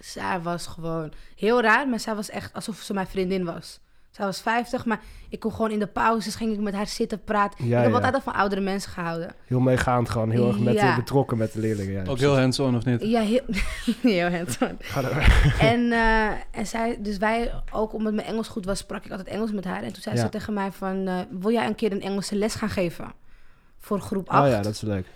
Zij was gewoon heel raar. Maar zij was echt alsof ze mijn vriendin was. Zij was 50, maar ik kon gewoon in de pauzes ging ik met haar zitten praten. Ja, ik heb ja. altijd al van oudere mensen gehouden. Heel meegaand gewoon. Heel erg met, Ja. betrokken met de leerlingen. Ja, Ook heel hands-on, of niet? Ja, heel, heel hands-on. En, eh, en zij, dus wij, ook omdat mijn Engels goed was, sprak ik altijd Engels met haar. En toen zei Ja. ze tegen mij van, eh, wil jij een keer een Engelse les gaan geven? Voor groep 8. Oh ja, dat is leuk.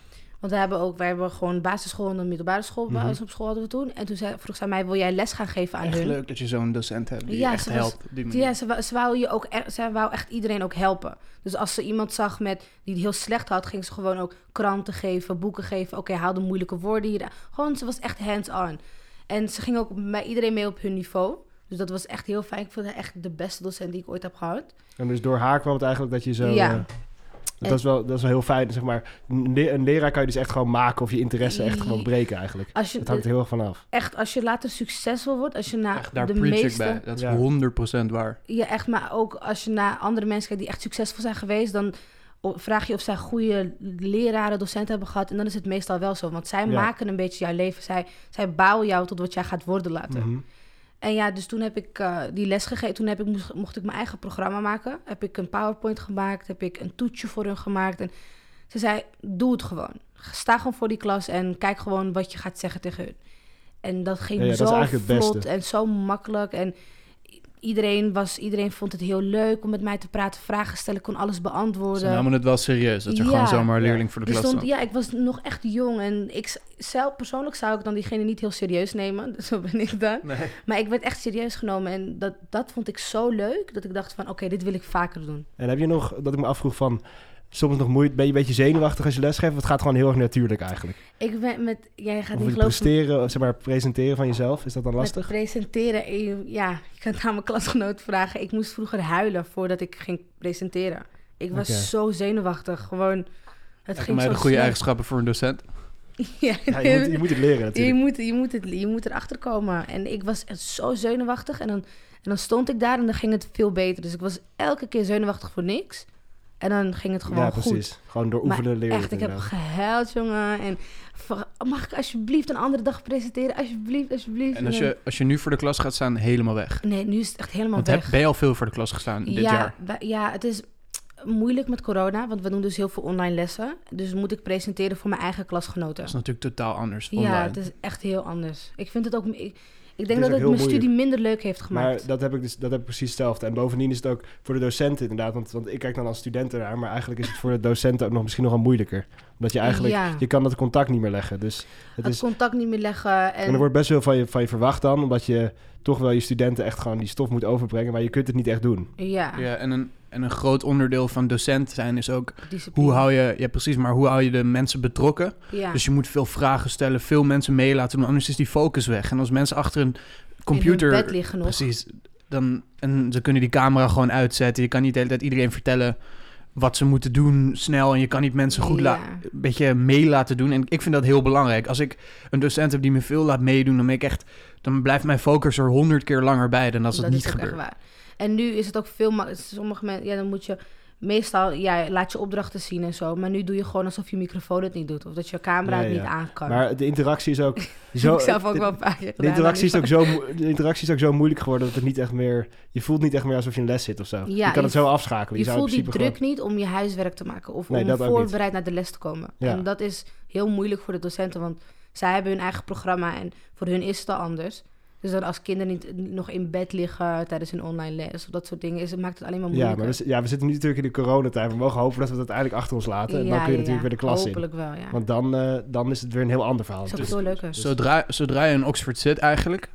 Want we hebben ook, wij hebben gewoon basisschool en een middelbare school. Bij ons op school hadden we toen. En toen zei, vroeg zij mij, wil jij les gaan geven aan Echt hun? leuk dat je zo'n docent hebt die Ja, je echt was- helpt. die. Ja, ze, wou- ze, wou je ook, e- ze wou echt iedereen ook helpen. Dus als ze iemand zag met, die het heel slecht had, ging ze gewoon ook kranten geven, boeken geven. Oké, haal de moeilijke woorden hier. Gewoon, ze was echt hands-on. En ze ging ook bij iedereen mee op hun niveau. Dus dat was echt heel fijn. Ik vond haar echt de beste docent die ik ooit heb gehad. En dus door haar kwam het eigenlijk dat je zo... Ja. eh, dat, is wel, dat is wel heel fijn, zeg maar. Een le- een leraar kan je dus echt gewoon maken of je interesse echt gewoon breken eigenlijk. Als je, Het hangt er heel erg vanaf. echt, als je later succesvol wordt, als je naar Echt, daar de meeste... bij. Dat is Ja. 100% waar. Ja, echt, maar ook als je naar andere mensen kijkt die echt succesvol zijn geweest, dan vraag je of zij goede leraren, docenten hebben gehad. En dan is het meestal wel zo, want zij Ja. maken een beetje jouw leven. Zij, zij bouwen jou tot wat jij gaat worden later. Mhm. En ja, dus toen heb ik eh, die les gegeven. Toen heb ik, moest, mocht ik mijn eigen programma maken. Heb ik een PowerPoint gemaakt. Heb ik een toetsje voor hun gemaakt. En ze zei, doe het gewoon. Sta gewoon voor die klas en kijk gewoon wat je gaat zeggen tegen hun. En dat ging Ja, ja, dat is zo het vlot en zo makkelijk. En iedereen, was, iedereen vond het heel leuk om met mij te praten, vragen stellen. Ik kon alles Ze beantwoorden. namen het wel serieus. Dat je Ja. gewoon zomaar leerling voor de Dus klas stond, ja, ik was nog echt jong en ik zelf persoonlijk zou ik dan diegene niet heel serieus nemen. Zo ben ik dan. Nee. Maar ik werd echt serieus genomen en dat, dat vond ik zo leuk dat ik dacht van oké, dit wil ik vaker doen. En heb je nog, dat ik me afvroeg van... Soms nog moeite, ben je een beetje zenuwachtig als je lesgeeft? of Het gaat gewoon heel erg natuurlijk eigenlijk. Ik ben met, jij gaat Of niet geloven, presteren, zeg maar presenteren van jezelf, is dat dan met lastig? presenteren. eh, Ja, je kan het aan mijn klasgenoot vragen. Ik moest vroeger huilen voordat ik ging presenteren. Ik was zo zenuwachtig, gewoon. Het Lijkt ging mij zo de goede slecht. eigenschappen voor een docent. Ja, Ja, je, moet, je moet het leren Je natuurlijk. moet, je, moet het, je moet erachter komen. En ik was zo zenuwachtig. En dan, en dan stond ik daar en dan ging het veel beter. Dus ik was elke keer zenuwachtig voor niks. En dan ging het gewoon Ja, goed. precies. Gewoon door Maar oefenen leren. Echt, ik heb gehuild, jongen. En mag ik alsjeblieft een andere dag presenteren? Alsjeblieft, alsjeblieft. En als je, als je nu voor de klas gaat staan, helemaal weg. Nee, nu is het echt helemaal Want weg. heb, ben je al veel voor de klas gestaan dit ja, jaar? ja, het is moeilijk met corona. Want we doen dus heel veel online lessen. Dus moet ik presenteren voor mijn eigen klasgenoten. Dat is natuurlijk totaal anders online. Ja, het is echt heel anders. Ik vind het ook... Ik, ik denk dat het mijn moeilijk. studie minder leuk heeft gemaakt. Maar dat heb ik dus dat heb ik precies hetzelfde. En bovendien is het ook voor de docenten inderdaad. Want, want ik kijk dan als student ernaar. Maar eigenlijk is het voor de docenten ook nog misschien nog wel moeilijker. Omdat je eigenlijk... Ja. Je kan dat contact niet meer leggen. Dus het het is... contact niet meer leggen. En, En er wordt best veel van je, van je verwacht dan. Omdat je toch wel je studenten echt gewoon die stof moet overbrengen. Maar je kunt het niet echt doen. ja, Ja, en een, en een groot onderdeel van docent zijn is ook... discipline. Hoe hou je... Ja, precies, maar hoe hou je de mensen betrokken? ja. Dus je moet veel vragen stellen, veel mensen mee laten doen. Anders is die focus weg. En als mensen achter een computer... bed liggen nog. Precies. Dan, en ze kunnen die camera gewoon uitzetten. Je kan niet de hele tijd iedereen vertellen wat ze moeten doen snel. En je kan niet mensen goed Ja. een beetje mee laten doen. En ik vind dat heel belangrijk. Als ik een docent heb die me veel laat meedoen, dan ben ik echt... Dan blijft mijn focus er honderd keer langer bij dan als het niet gebeurt. En nu is het ook veel makkelijker. Sommige mensen, ja, dan moet je meestal, ja, laat je opdrachten zien en zo. Maar nu doe je gewoon alsof je microfoon het niet doet. Of dat je camera het ja. niet aan kan. Maar de interactie is ook zo... ik zelf ook de- wel een paar keer De interactie, is ook zo, de interactie is ook zo moeilijk geworden dat het niet echt meer... Je voelt niet echt meer alsof je in les zit of zo. Ja, je kan je het zo afschakelen. Je voelt die druk niet om je huiswerk te maken. Of Nee, om voorbereid naar de les te komen. Ja. En dat is heel moeilijk voor de docenten. Want zij hebben hun eigen programma en voor hun is het al anders. Dus dan als kinderen niet nog in bed liggen tijdens hun online les of dat soort dingen, is, het maakt het alleen maar Gewoon, ja, moeilijker. maar we, ja, we zitten nu natuurlijk in de coronatijd. We mogen hopen dat we het uiteindelijk achter ons laten. En dan kun je ja, natuurlijk ja. weer de klas in. Hopelijk wel, ja. Want dan, eh, dan is het weer een heel ander verhaal. Dat is ook Dus-. Zodra, zodra je in Oxford zit eigenlijk,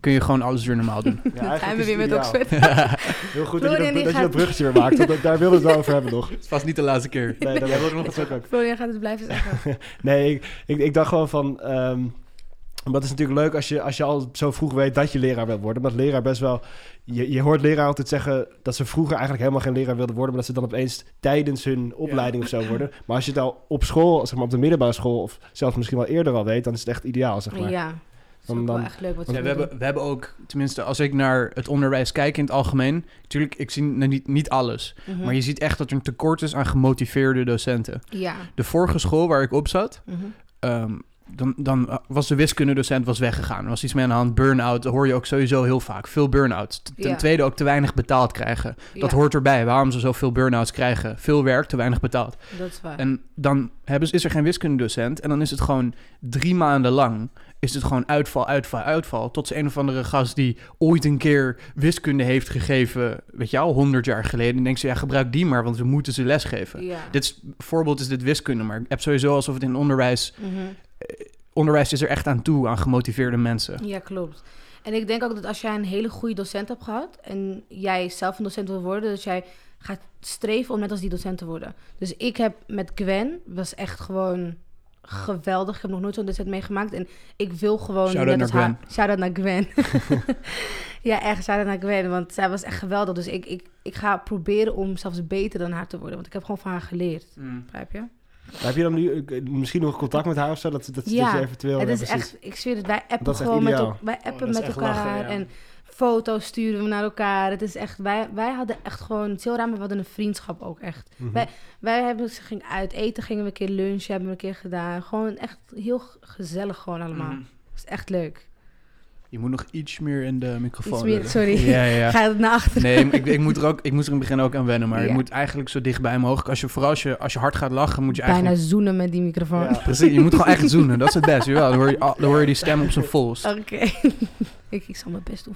kun je gewoon alles weer normaal doen. Ja, zijn we weer met. Oxford. Heel goed dat je dat, dat, je dat bruggetje weer maakt. Want dat- daar wilden we het wel over hebben nog. Het is vast niet de laatste keer. Nee, daar willen we nog wat ook. Florian gaat het blijven zeggen. Nee, ik, ik, ik dacht gewoon van... ehm het is natuurlijk leuk als je, als je al zo vroeg weet dat je leraar wilt worden. Maar leraar best wel... Je, je hoort leraar altijd zeggen dat ze vroeger eigenlijk helemaal geen leraar wilden worden. Maar dat ze dan opeens tijdens hun opleiding of zo worden. Maar als je het al op school, zeg maar op de middelbare school... of zelfs misschien wel eerder al weet, dan is het echt ideaal, zeg maar. Ja, dat is Dan- echt leuk wat Ja, we, doen. hebben, we hebben ook, tenminste als ik naar het onderwijs kijk in het algemeen... Natuurlijk, ik zie niet, niet alles. Mhm. Maar je ziet echt dat er een tekort is aan gemotiveerde docenten. Ja. De vorige school waar ik op zat... mhm. ehm, dan, dan was de wiskundedocent was weggegaan. Er was iets mee aan de hand, burn-out. Dat hoor je ook sowieso heel vaak. Veel burn-outs. Ten Ja. tweede ook te weinig betaald krijgen. Dat Ja, hoort erbij. Waarom ze zoveel burn-outs krijgen. Veel werk, te weinig betaald. Dat is waar. En dan hebben ze, is er geen wiskundedocent. En dan is het gewoon drie maanden lang... is het gewoon uitval, uitval, uitval. Tot ze een of andere gast die ooit een keer wiskunde heeft gegeven... weet je al, honderd jaar geleden. En denkt ze, ja, gebruik die maar, want we moeten ze lesgeven. ja. Dit is, voorbeeld is dit wiskunde, maar ik heb sowieso alsof het in onderwijs... Mhm. Onderwijs is er echt aan toe, aan gemotiveerde mensen. Ja, klopt. En ik denk ook dat als jij een hele goede docent hebt gehad en jij zelf een docent wil worden, dat jij gaat streven om net als die docent te worden. Dus ik heb met Gwen, was echt gewoon geweldig. Ik heb nog nooit zo'n docent meegemaakt en ik wil gewoon Shout-out net als naar haar. Shout-out naar Gwen. ja, echt shout-out naar Gwen, want zij was echt geweldig. Dus ik, ik, ik ga proberen om zelfs beter dan haar te worden, want ik heb gewoon van haar geleerd. Begrijp je? Heb je dan nu eh, misschien nog contact met haar of zo? Dat, dat, dat Ja, je eventueel... Het is echt, ik zweer het, wij appen gewoon met, wij appen is met elkaar lachen, ja. en foto's sturen we naar elkaar. Het is echt, wij, wij hadden echt gewoon, het is heel raar, maar we hadden een vriendschap ook echt. Mhm. Wij, wij hebben, ze ging uit eten, gingen we een keer lunchen, hebben we een keer gedaan. Gewoon echt heel gezellig gewoon allemaal. Mhm. Het is echt leuk. Je moet nog iets meer in de microfoon. Meer, sorry. Ja, ja. Ga het naar achteren. Nee, ik, ik, moet er ook, ik moest er in het begin ook aan wennen, maar je Ja. moet eigenlijk zo dichtbij mogelijk. Als je, vooral als je, als je hard gaat lachen, moet je Bijna eigenlijk... zoenen met die microfoon. Ja. Precies, je moet gewoon echt zoenen, dat is het beste. Jawel, dan, hoor je, dan hoor je die stem op zijn volst. Oké. ik, ik zal mijn best doen.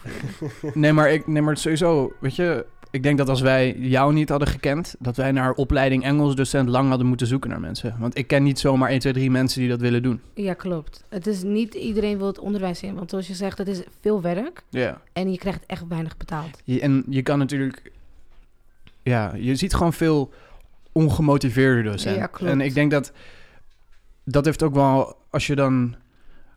Nee, maar, ik, nee, maar sowieso, weet je... Ik denk dat als wij jou niet hadden gekend... dat wij naar opleiding Engels docent lang hadden moeten zoeken naar mensen. Want ik ken niet zomaar 1, 2, 3 mensen die dat willen doen. Ja, klopt. Het is niet iedereen wil het onderwijs in. Want zoals je zegt, het is veel werk. Ja. En je krijgt echt weinig betaald. Je, en je kan natuurlijk... Ja, je ziet gewoon veel ongemotiveerde docenten. Ja, klopt. En ik denk dat... Dat heeft ook wel... Als je dan...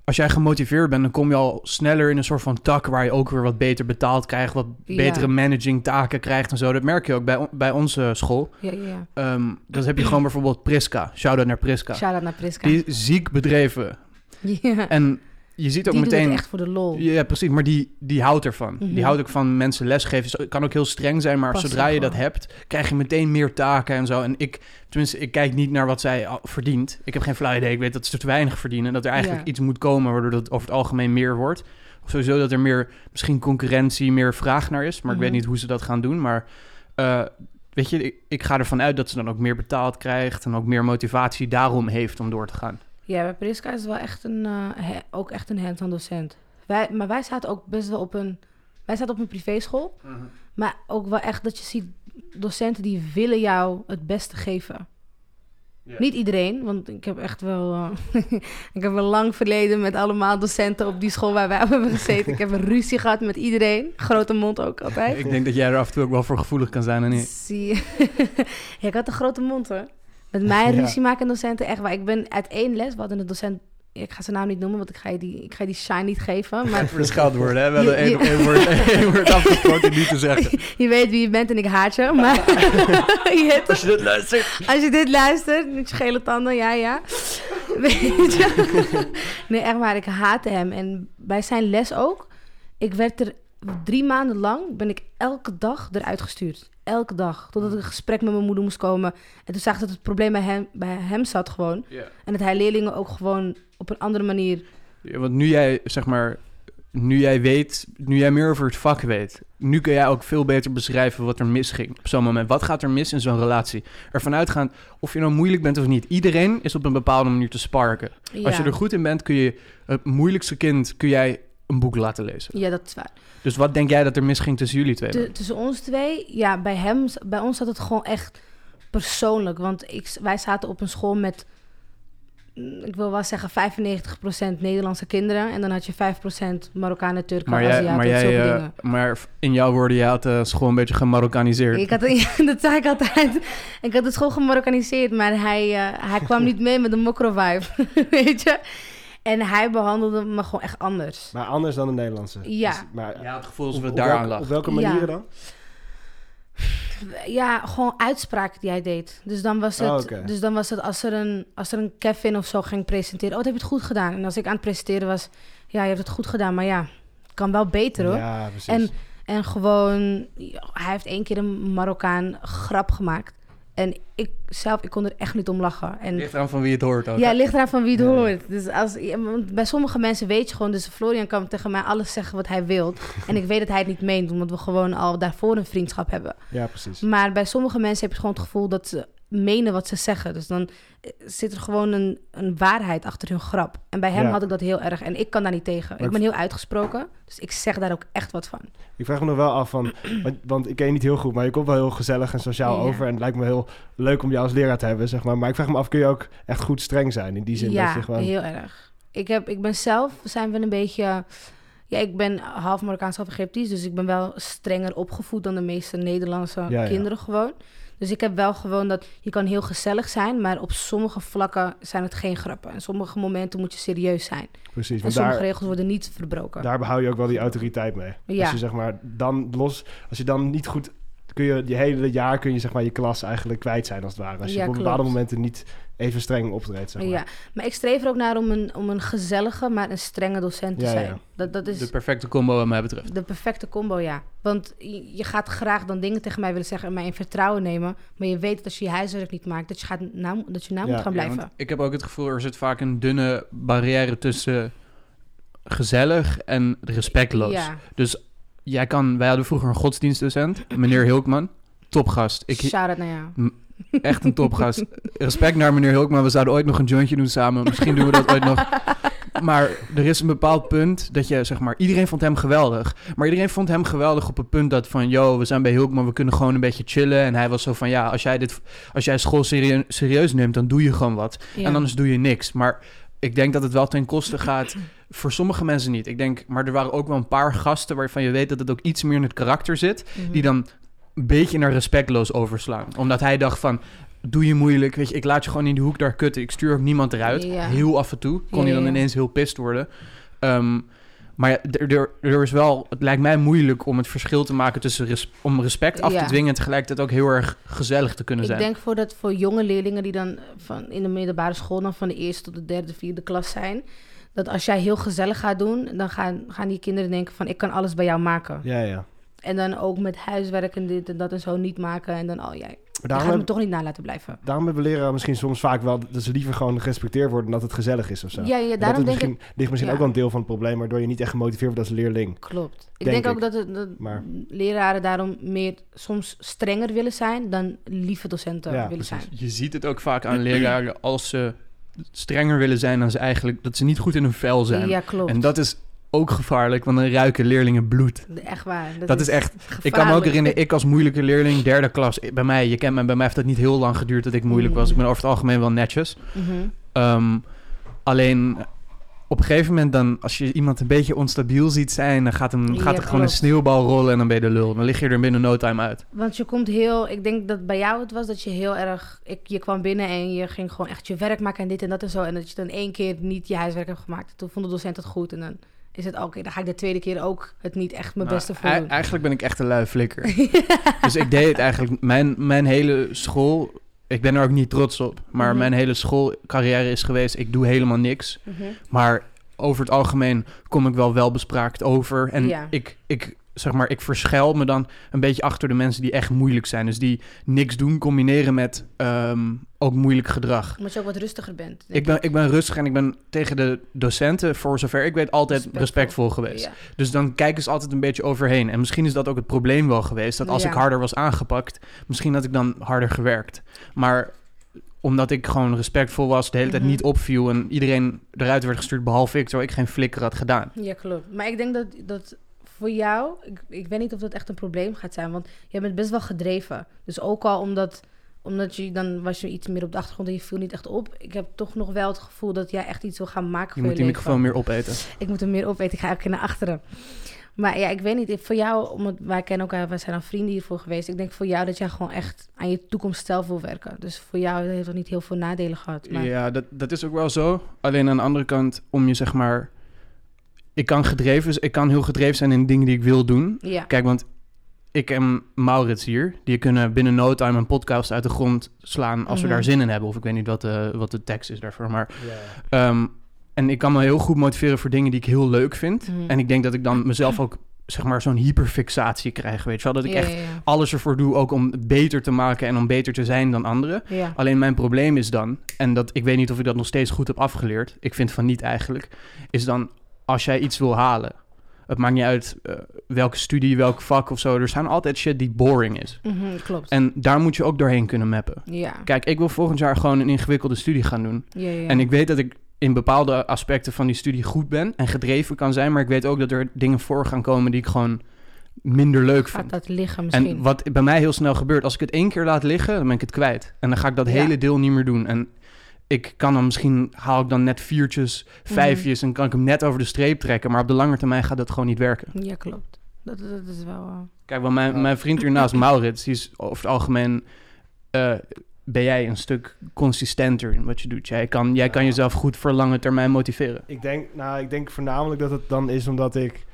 Als jij gemotiveerd bent, dan kom je al sneller in een soort van tak... waar je ook weer wat beter betaald krijgt... wat Ja. betere managing taken krijgt en zo. Dat merk je ook bij, bij onze school. Ja, ja, ja. Ehm dan heb je gewoon bijvoorbeeld Priska. Shout-out naar Priska. Shout-out naar Priska. Die ziek bedreven. ja. En je ziet ook die meteen... het echt voor de lol. Ja, precies. Maar die, die houdt ervan. Mhm. Die houdt ook van mensen lesgeven. Het kan ook heel streng zijn, maar zodra je dat hebt, krijg je meteen meer taken en zo. En ik, tenminste, ik kijk niet naar wat zij verdient. Ik heb geen flauw idee. Ik weet dat ze te weinig verdienen. Dat er eigenlijk Ja. iets moet komen waardoor dat over het algemeen meer wordt. Of sowieso dat er meer, misschien concurrentie, meer vraag naar is. Maar ik weet Mhm. niet hoe ze dat gaan doen. Maar eh, weet je, ik, ik ga ervan uit dat ze dan ook meer betaald krijgt. En ook meer motivatie daarom heeft om door te gaan. Ja, bij Priska is het wel echt een, eh, he- ook echt een hands-on docent. Wij, maar wij zaten ook best wel op een... Wij zaten op een privéschool. Maar ook wel echt dat je ziet docenten die willen jou het beste geven. Ja. Niet iedereen, want ik heb echt wel... eh, ik heb een lang verleden met allemaal docenten op die school waar wij op hebben gezeten. Ik heb een ruzie gehad met iedereen. Grote mond ook altijd. Ik denk dat jij er af en toe ook wel voor gevoelig kan zijn en niet. Zie je. ja, ik had een grote mond hoor. Met mij Ja. ruzie maken docenten echt waar. Ik ben uit één les, we hadden een docent... Ik ga zijn naam niet noemen, want ik ga je die, ik ga je die shine niet geven. Maar Voor de scheldwoorden, hè? We Je- één, één woord, één woord afgesproken niet te zeggen. je weet wie je bent en ik haat je. Maar je Als je dit luistert. Als je dit luistert, met je gele tanden, ja, ja. Weet je? Nee, echt waar, ik haatte hem. En bij zijn les ook. Ik werd er drie maanden lang, ben ik elke dag eruit gestuurd. Elke dag. Totdat ik een gesprek met mijn moeder moest komen. En toen zag ik dat het probleem bij hem, bij hem zat gewoon. En dat hij leerlingen ook gewoon op een andere manier... Ja, want nu jij, zeg maar, nu jij weet, nu jij meer over het vak weet, nu kun jij ook veel beter beschrijven wat er misging op zo'n moment. Wat gaat er mis in zo'n relatie? Ervan uitgaan, of je nou moeilijk bent of niet. Iedereen is op een bepaalde manier te sparken. Als je er goed in bent, kun je het moeilijkste kind, kun jij een boek laten lezen. Ja, dat is waar. Dus wat denk jij dat er misging tussen jullie twee? T- tussen ons twee, ja, bij hem, bij ons zat het gewoon echt persoonlijk. Want ik, wij zaten op een school met, mm, ik wil wel zeggen, 95% Nederlandse kinderen. En dan had je 5% Marokkanen, Turken, maar jij, Aziaten, maar, jij, eh, dingen. maar in jouw woorden, je had de school een beetje gemarokaniseerd. Ik had, dat zei ik altijd. Ik had de school gemarokaniseerd, maar hij, eh, hij kwam niet mee met de mokro-vibe, weet je. En hij behandelde me gewoon echt anders. Maar anders dan de Nederlandse. Ja. Dus- maar Ja, het gevoel het op daaraan welke, lag. op welke Ja. manieren dan? Ja, gewoon uitspraken die hij deed. Dus dan was het, Oh, oké. dus dan was het als, er een, als er een Kevin of zo ging presenteren. Oh, dat heb je het goed gedaan. En als ik aan het presenteren was, ja, je hebt het goed gedaan. Maar ja, het kan wel beter hoor. Ja, precies. En, en gewoon, hij heeft één keer een Marokkaan grap gemaakt. En ik zelf, ik kon er echt niet om lachen. En Ligt eraan van wie het hoort ook. ja, ligt eraan van wie het hoort. Dus als, bij sommige mensen weet je gewoon... Dus Florian kan tegen mij alles zeggen wat hij wil. en ik weet dat hij het niet meent, omdat we gewoon al daarvoor een vriendschap hebben. Ja, precies. Maar bij sommige mensen heb je gewoon het gevoel dat ze menen wat ze zeggen. Dus dan eh, zit er gewoon een, een waarheid achter hun grap. En bij hem Ja. had ik dat heel erg. En ik kan daar niet tegen. Maar ik ben heel uitgesproken. Dus ik zeg daar ook echt wat van. Ik vraag me nog wel af van, want, want ik ken je niet heel goed, maar je komt wel heel gezellig en sociaal Ja. over. En het lijkt me heel leuk om jou als leraar te hebben, zeg maar. Maar ik vraag me af, kun je ook echt goed streng zijn in die zin ja, dat je gewoon... heel erg. Ik, heb, ik ben zelf, zijn we een beetje... Ja, ik ben half Marokkaans, half Egyptisch. Dus ik ben wel strenger opgevoed dan de meeste Nederlandse ja. kinderen gewoon. Dus ik heb wel gewoon dat je kan heel gezellig zijn, maar op sommige vlakken zijn het geen grappen. En sommige momenten moet je serieus zijn. Precies, En sommige daar, regels worden niet verbroken. daar behoud je ook wel die autoriteit mee. Ja. Als je zeg maar dan los, als je dan niet goed, kun je je hele jaar kun je zeg maar je klas eigenlijk kwijt zijn als het ware. Als je Ja, op bepaalde momenten niet even streng optreedt, zeg maar. Ja, maar ik streef er ook naar om een, om een gezellige, maar een strenge docent te Ja, zijn. ja. Dat, dat is De perfecte combo wat mij betreft. de perfecte combo, ja. Want je, gaat graag dan dingen tegen mij willen zeggen en mij in vertrouwen nemen. Maar je weet dat als je je huiswerk niet maakt, dat je, gaat na, dat je na Ja. moet gaan blijven. ik heb ook het gevoel, er zit vaak een dunne barrière tussen gezellig en respectloos. ja, Dus jij kan, wij hadden vroeger een godsdienstdocent, meneer Hilkman, topgast. Ik, shout-out naar jou. Echt een topgast. Respect naar meneer Hilkman, we zouden ooit nog een jointje doen samen. Misschien doen we dat ooit nog. Maar er is een bepaald punt dat je, zeg maar, iedereen vond hem geweldig. Maar iedereen vond hem geweldig op het punt dat van, yo, we zijn bij Hilkman, we kunnen gewoon een beetje chillen. En hij was zo van, ja, als jij, dit, als jij school serie- serieus neemt, dan doe je gewoon wat. Ja. En anders doe je niks. Maar ik denk dat het wel ten koste gaat. Voor sommige mensen niet. Ik denk, maar er waren ook wel een paar gasten waarvan je weet dat het ook iets meer in het karakter zit. Mhm. Die dan een beetje naar respectloos overslaan. Omdat hij dacht van, doe je moeilijk. Weet je, ik laat je gewoon in die hoek daar kutten. Ik stuur ook niemand eruit. Ja. Heel af en toe kon Ja, hij dan ja. ineens heel pist worden. Ehm, maar ja, er, is wel, het lijkt mij moeilijk om het verschil te maken tussen res- om respect af Ja. te dwingen en tegelijkertijd ook heel erg gezellig te kunnen Ik zijn. denk voor dat voor jonge leerlingen die dan van in de middelbare school dan van de eerste tot de derde, vierde klas zijn, dat als jij heel gezellig gaat doen, dan gaan, gaan die kinderen denken van ik kan alles bij jou maken. Ja, ja. En dan ook met huiswerk en dit en dat en zo niet maken en dan oh jij, Maar daarom, gaat me heb- toch niet na laten blijven. daarom hebben leraren misschien soms vaak wel dat ze liever gewoon gerespecteerd worden dan dat het gezellig is of zo. Ja, ja, daarom dat denk ik ligt misschien ja. ook wel een deel van het probleem, waardoor je niet echt gemotiveerd wordt als leerling. Klopt. Ik Denk ook dat, het, dat Maar- leraren daarom meer soms strenger willen zijn dan lieve docenten Ja, willen precies. zijn. Je ziet het ook vaak aan leraren als ze strenger willen zijn dan ze eigenlijk... dat ze niet goed in hun vel zijn. Ja, klopt. En dat is ook gevaarlijk, want dan ruiken leerlingen bloed. Echt waar. Dat is echt- Ik kan me ook gevaarlijk. herinneren, ik als moeilijke leerling, derde klas... Bij mij, je kent me, bij mij heeft dat niet heel lang geduurd dat ik moeilijk was. Ik ben over het algemeen wel netjes. Mhm. Ehm, alleen op een gegeven moment dan, als je iemand een beetje onstabiel ziet zijn... dan gaat, hem, Ja, gaat er gewoon een sneeuwbal rollen en dan ben je de lul. Dan lig je er binnen no time uit. Want je komt heel, ik denk dat bij jou het was dat je heel erg, ik, je kwam binnen en je ging gewoon echt je werk maken en dit en dat en zo. En dat je dan één keer niet je huiswerk hebt gemaakt. Toen vond de docent het goed en dan is het oké. dan ga ik de tweede keer ook het niet echt mijn Nou, beste voor ei- doen. Eigenlijk ben ik echt een lui flikker. dus ik deed het eigenlijk... Mijn, mijn hele school... Ik ben er ook niet trots op. Maar Mhm. mijn hele schoolcarrière is geweest... Ik doe helemaal niks. Mhm. Maar over het algemeen kom ik wel welbespraakt over. En Ja. ik, ik, zeg maar, ik verschuil me dan een beetje achter de mensen die echt moeilijk zijn. Dus die niks doen, combineren met ehm, ook moeilijk gedrag. Omdat je ook wat rustiger bent. Ik ben, ik ben rustig en ik ben tegen de docenten, voor zover ik weet, altijd Respectvol. respectvol, geweest. Ja. Dus dan kijken ze altijd een beetje overheen. En misschien is dat ook het probleem wel geweest. Dat als Ja. ik harder was aangepakt, misschien had ik dan harder gewerkt. Maar omdat ik gewoon respectvol was, de hele tijd Mhm. niet opviel en iedereen eruit werd gestuurd, behalve ik, terwijl ik geen flikker had gedaan. Ja, klopt. Maar ik denk dat, dat voor jou, ik, ik weet niet of dat echt een probleem gaat zijn, want jij bent best wel gedreven. Dus ook al omdat, omdat je, dan was je iets meer op de achtergrond en je viel niet echt op. Ik heb toch nog wel het gevoel dat jij echt iets wil gaan maken Je voor moet je die leven. microfoon meer opeten. Ik moet hem meer opeten. Ik ga elke keer naar achteren. Maar ja, ik weet niet. Voor jou, omdat wij kennen elkaar, wij zijn al vrienden hiervoor geweest. Ik denk voor jou dat jij gewoon echt aan je toekomst zelf wil werken. Dus voor jou heeft het niet heel veel nadelen gehad. Maar Ja, dat, dat is ook wel zo. Alleen aan de andere kant, om je zeg maar... Ik kan, gedreven, ik kan heel gedreven zijn in dingen die ik wil doen. ja. Kijk, want ik en Maurits hier, die kunnen binnen no time een podcast uit de grond slaan als we Mhm. daar zin in hebben. Of ik weet niet wat de, wat de tekst is daarvoor, maar... Ehm, en ik kan me heel goed motiveren voor dingen die ik heel leuk vind. Mhm. En ik denk dat ik dan mezelf ook zeg maar, zo'n hyperfixatie krijg, weet je wel. Dat ik ja, echt ja, ja. alles ervoor doe, ook om beter te maken en om beter te zijn dan anderen. Alleen mijn probleem is dan, en dat ik weet niet of ik dat nog steeds goed heb afgeleerd, ik vind van niet eigenlijk, is dan als jij iets wil halen. Het maakt niet uit eh, welke studie, welk vak of zo. Er zijn altijd shit die boring is. Mhm, klopt. En daar moet je ook doorheen kunnen mappen. ja. Kijk, ik wil volgend jaar gewoon een ingewikkelde studie gaan doen. Ja, ja. En ik weet dat ik in bepaalde aspecten van die studie goed ben en gedreven kan zijn. Maar ik weet ook dat er dingen voor gaan komen die ik gewoon minder leuk Gaat vind. dat liggen misschien? En wat bij mij heel snel gebeurt, als ik het één keer laat liggen, dan ben ik het kwijt. En dan ga ik dat Ja. hele deel niet meer doen. En ik kan dan misschien, haal ik dan net viertjes, Mhm. vijfjes en kan ik hem net over de streep trekken. Maar op de lange termijn gaat dat gewoon niet werken. Ja, klopt. Dat, dat is wel... eh, Kijk, want mijn, mijn vriend hiernaast, Maurits, die is over het algemeen... eh, ben jij een stuk consistenter in wat je doet. Jij kan, jij kan jezelf goed voor lange termijn motiveren. Ik denk, nou, ik denk voornamelijk dat het dan is omdat ik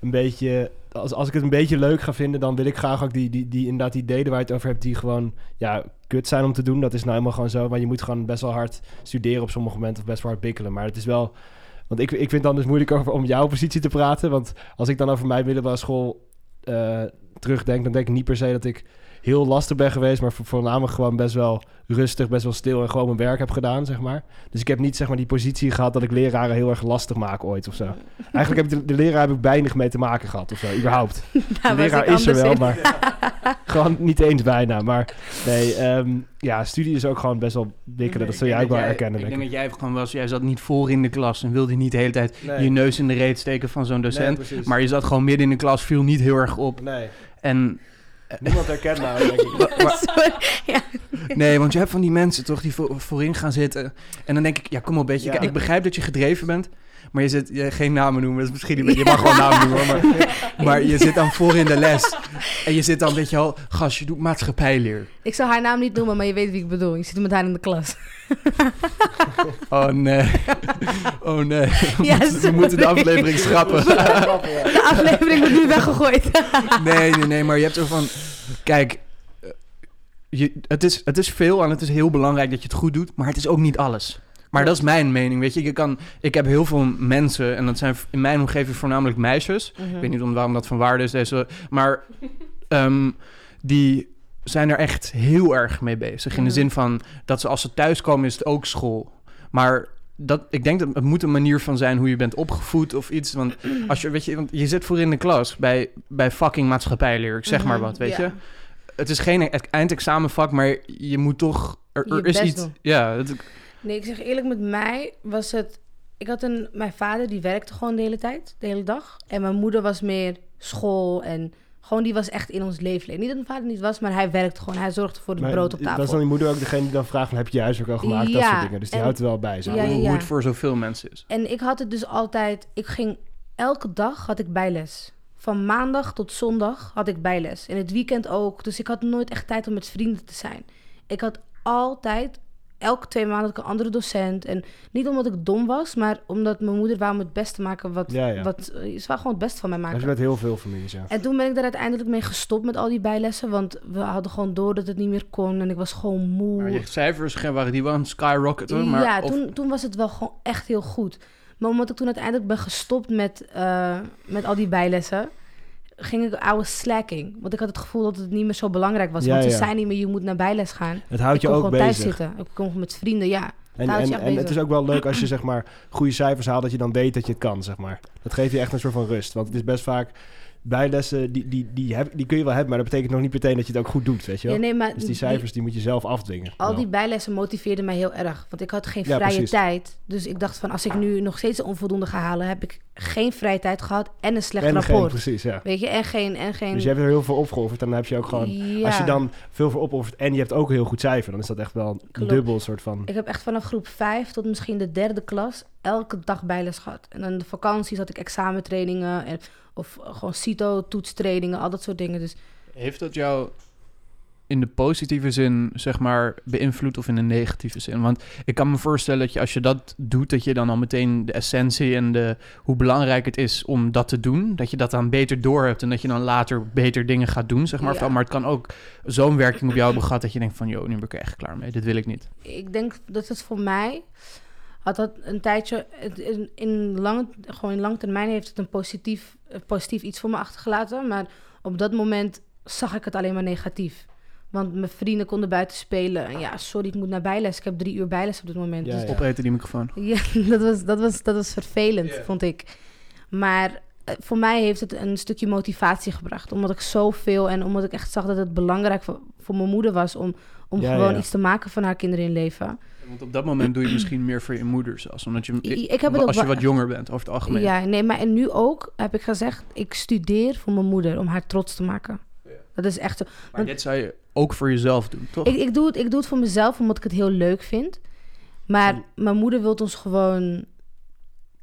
een beetje... Als, als ik het een beetje leuk ga vinden, dan wil ik graag ook die, die, die, inderdaad die delen waar je het over hebt... die gewoon, ja, kut zijn om te doen. Dat is nou helemaal gewoon zo. Maar je moet gewoon best wel hard studeren op sommige momenten... of best wel hard bikkelen. Maar het is wel... Want ik, ik vind het dan dus moeilijk over, om jouw positie te praten. Want als ik dan over mijn middelbare school eh, terugdenk... dan denk ik niet per se dat ik heel lastig ben geweest... maar vo- voornamelijk gewoon best wel rustig, best wel stil... en gewoon mijn werk heb gedaan, zeg maar. Dus ik heb niet zeg maar die positie gehad dat ik leraren heel erg lastig maak ooit of zo. Eigenlijk heb ik de, de leraar heb ik weinig mee te maken gehad of zo, überhaupt. De Daar was leraar is er wel, in. maar gewoon niet eens bijna. Maar nee, ehm, ja, studie is ook gewoon best wel wikkelen. Dat zul jij ook wel herkennen, Ik denk dat jij gewoon was, jij zat niet voor in de klas en wilde niet de hele tijd Nee. je neus in de reet steken van zo'n docent. Nee, maar je zat gewoon midden in de klas, viel niet heel erg op. Nee, En niemand herkent nou, denk ik. Sorry. Ja. nee, want je hebt van die mensen toch die voor, voorin gaan zitten. En dan denk ik, ja, kom op, beetje. Ja. Ik begrijp dat je gedreven bent. Maar je zit je, geen namen noemen, dat is misschien niet. Je mag gewoon namen noemen, maar, maar je zit dan voor in de les. En je zit dan, weet je wel, gast, je doet maatschappijleer. Ik zal haar naam niet noemen, maar je weet wie ik bedoel. Je zit met haar in de klas. Oh nee. Oh nee. Ja, We moeten de aflevering schrappen. De aflevering wordt nu weggegooid. Nee, nee, nee, maar je hebt zo van... Kijk, eh, je, het, is, het is veel en het is heel belangrijk dat je het goed doet, maar het is ook niet alles. Maar dat is mijn mening, weet je. Je kan, ik heb heel veel mensen, en dat zijn in mijn omgeving voornamelijk meisjes. Mhm. Ik weet niet om waarom dat van waarde is, deze, maar ehm, die zijn er echt heel erg mee bezig. In de Mhm. zin van dat ze als ze thuiskomen is het ook school. Maar dat, ik denk dat het moet een manier van zijn hoe je bent opgevoed of iets. Want als je, weet je, want je zit voor in de klas bij, bij fucking maatschappijleer, ik zeg maar Mhm, wat, weet je. Het is geen e- eindexamenvak, maar je moet toch, er, er is iets, doen. ja, het, Nee, ik zeg eerlijk, met mij was het... Ik had een... Mijn vader, die werkte gewoon de hele tijd, de hele dag. En mijn moeder was meer school en... Gewoon, die was echt in ons leven. Niet dat mijn vader niet was, maar hij werkte gewoon. Hij zorgde voor het Maar brood op tafel. Was dan die moeder ook degene die dan vraagt, van, heb je je huiswerk al gemaakt? dat Ja, soort dingen. Dus die en- houdt er wel bij. Zo. Ja, ja, hoe het voor zoveel mensen is. En ik had het dus altijd... Ik ging... Elke dag had ik bijles. Van maandag tot zondag had ik bijles. En het weekend ook. Dus ik had nooit echt tijd om met vrienden te zijn. Ik had altijd... Elke twee maanden had ik een andere docent. En niet omdat ik dom was, maar omdat mijn moeder wou me het beste maken. Wat, Ja, ja. wat, eh, ze wou gewoon het beste van mij Dat maken. is met heel veel families, ja. En toen ben ik daar uiteindelijk mee gestopt met al die bijlessen. Want we hadden gewoon door dat het niet meer kon. En ik was gewoon moe. Maar je cijfers waren die wel een skyrocket, hoor. Maar ja, of- toen, toen was het wel gewoon echt heel goed. Maar omdat ik toen uiteindelijk ben gestopt met, eh, met al die bijlessen... ging ik oude slacking. Want ik had het gevoel dat het niet meer zo belangrijk was. Ja, want ze ja. zei niet meer, je moet naar bijles gaan. Het houdt ik je kon ook gewoon thuis bezig. zitten. Ik kon met vrienden, ja. En, het bezig. is ook wel leuk als je zeg maar goede cijfers haalt, dat je dan weet dat je het kan, zeg maar. Dat geeft je echt een soort van rust. Want het is best vaak bijlessen, die, die, die, heb, die kun je wel hebben, maar dat betekent nog niet meteen dat je het ook goed doet, weet je wel. Ja, nee, maar dus die cijfers, die moet je zelf afdwingen. Al die bijlessen motiveerden mij heel erg. Want ik had geen Ja, vrije precies. tijd. Dus ik dacht van, als ik nu nog steeds een onvoldoende ga halen... heb ik geen vrije tijd gehad en een slecht en geen, rapport. precies, ja. Weet je, en geen... En geen Dus je hebt er heel veel opgeofferd en dan heb je ook gewoon... Ja. Als je dan veel voor opoffert en je hebt ook een heel goed cijfer... dan is dat echt wel een Klopt. dubbel soort van... Ik heb echt vanaf groep 5 tot misschien de derde klas elke dag bijles gehad. En dan de vakanties had ik examentrainingen en, of gewoon CITO-toetstrainingen, al dat soort dingen. Dus Heeft dat jou in de positieve zin, zeg maar, beïnvloed of in de negatieve zin? Want ik kan me voorstellen dat je als je dat doet, dat je dan al meteen de essentie en de, hoe belangrijk het is om dat te doen, dat je dat dan beter door hebt en dat je dan later beter dingen gaat doen, zeg maar. Ja. Maar het kan ook zo'n werking op jou hebben gehad dat je denkt van, joh, nu ben ik echt klaar mee, dit wil ik niet. ik denk dat het voor mij had dat een tijdje, in, in, lange, gewoon in lange termijn heeft het een positief, positief iets voor me achtergelaten. Maar op dat moment zag ik het alleen maar negatief. Want mijn vrienden konden buiten spelen. En ja, sorry, ik moet naar bijles. Ik heb drie uur bijles op dit moment. Ja, dus ja. Opeten die microfoon. ja, dat was, dat was, dat was vervelend, vond ik. Maar eh, voor mij heeft het een stukje motivatie gebracht. Omdat ik zoveel en omdat ik echt zag dat het belangrijk voor, voor mijn moeder was om, om Ja, gewoon ja. iets te maken van haar kinderen in leven. Want op dat moment doe je misschien meer voor je moeder zelfs. Omdat je, ik heb het als je wat jonger bent, over het algemeen. Ja, nee, maar en nu ook heb ik gezegd, ik studeer voor mijn moeder om haar trots te maken. Dat is echt zo. Maar dit zou je ook voor jezelf doen, toch? Ik, ik, doe het, ik doe het voor mezelf omdat ik het heel leuk vind. Maar mijn moeder wil ons gewoon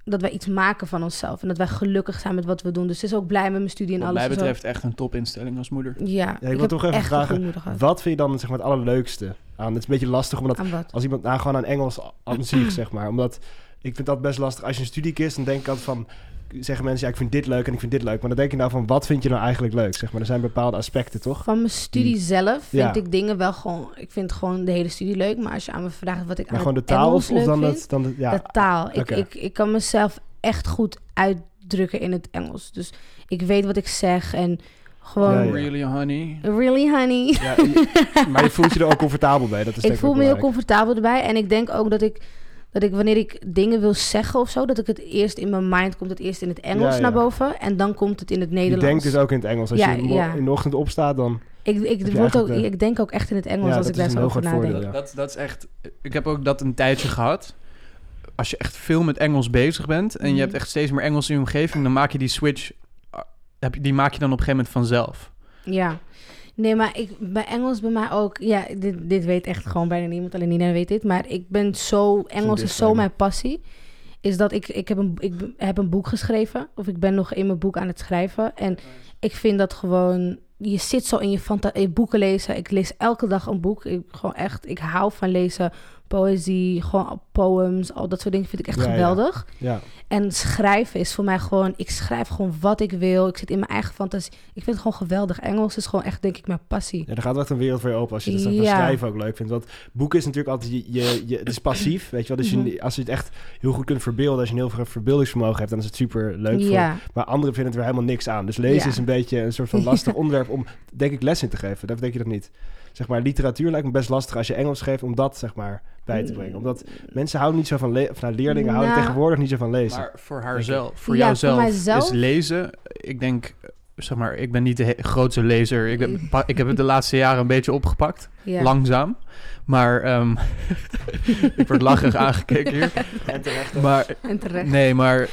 dat wij iets maken van onszelf. En dat wij gelukkig zijn met wat we doen. Dus ze is ook blij met mijn studie en Wat alles. mij en zo. betreft echt een topinstelling als moeder. Ja, wil ik heb toch even vragen. Wat vind je dan zeg maar, het allerleukste aan? Het is een beetje lastig omdat Aan wat? als iemand nou gewoon aan Engels aan zich, zeg maar. Omdat ik vind dat best lastig. Als je een studie kiest, dan denk ik altijd van... Zeggen mensen, ja, ik vind dit leuk en ik vind dit leuk. Maar dan denk je nou van, wat vind je nou eigenlijk leuk? Zeg maar, er zijn bepaalde aspecten, toch? Van mijn studie Die- zelf vind Ja. ik dingen wel gewoon... Ik vind gewoon de hele studie leuk. Maar als je aan me vraagt wat ik Maar aan gewoon de het taal Engels of, leuk dan, vind... het, dan het... Ja, de taal. Ik, ik, ik kan mezelf echt goed uitdrukken in het Engels. Dus ik weet wat ik zeg en gewoon... Ja, ja. Really, honey? Really, honey? Ja, maar je voelt je er ook comfortabel bij. Dat is ik voel me heel comfortabel erbij. En ik denk ook dat ik, dat ik wanneer ik dingen wil zeggen of zo, dat ik het eerst in mijn mind komt, het eerst in het Engels Ja, ja. naar boven. En dan komt het in het Je Nederlands. denkt dus ook in het Engels. Als Ja, je in de ochtend opstaat, dan... ik, ik, je word ook, de- ik denk ook echt in het Engels Ja, als ik daar zo over nadenk. voordeel, ja. Dat, dat is echt... Ik heb ook dat een tijdje gehad. Als je echt veel met Engels bezig bent... en Mhm. je hebt echt steeds meer Engels in je omgeving... dan maak je die switch... heb je- Die maak je dan op een gegeven moment vanzelf. Ja. Nee, maar ik, bij Engels bij mij ook... Ja, dit, dit weet echt gewoon bijna niemand. Alleen Nina weet dit. Maar ik ben zo... Engels is zo mijn passie. Is dat ik... Ik heb, een, ik heb een boek geschreven. Of ik ben nog in mijn boek aan het schrijven. En ik vind dat gewoon... Je zit zo in je, fanta- in je boeken lezen. Ik lees elke dag een boek. Ik, gewoon echt... Ik hou van lezen. Poëzie, gewoon poems. Al dat soort dingen vind ik echt Ja, geweldig. Ja, En schrijven is voor mij gewoon... Ik schrijf gewoon wat ik wil. Ik zit in mijn eigen fantasie. Ik vind het gewoon geweldig. Engels is gewoon echt, denk ik, mijn passie. ja, er gaat echt een wereld voor je open als je dat Ja. schrijven ook leuk vindt. Want boeken is natuurlijk altijd... Je, je, je, het is passief, weet je wel. Dus je, Mhm. als je het echt heel goed kunt verbeelden... als je een heel veel verbeeldingsvermogen hebt... dan is het super leuk voor Ja, Maar anderen vinden het weer helemaal niks aan. Dus lezen is een beetje een soort van lastig onderwerp om, denk ik, les in te geven. Dat denk je dat niet. Zeg maar, literatuur lijkt me best lastig als je Engels geeft om dat, zeg maar, bij te brengen. Omdat mensen houden niet zo van of nou, leerlingen houden Nou. tegenwoordig niet zo van lezen. Maar voor haarzelf, voor Ja, jouzelf, voor is lezen... Ik denk... Zeg maar, ik ben niet de he- grootste lezer. Ik, heb, ik heb het de laatste jaren een beetje opgepakt. ja. Langzaam. Maar ehm, ik word lacherig aangekeken hier. En terecht. Maar En terecht. Nee, maar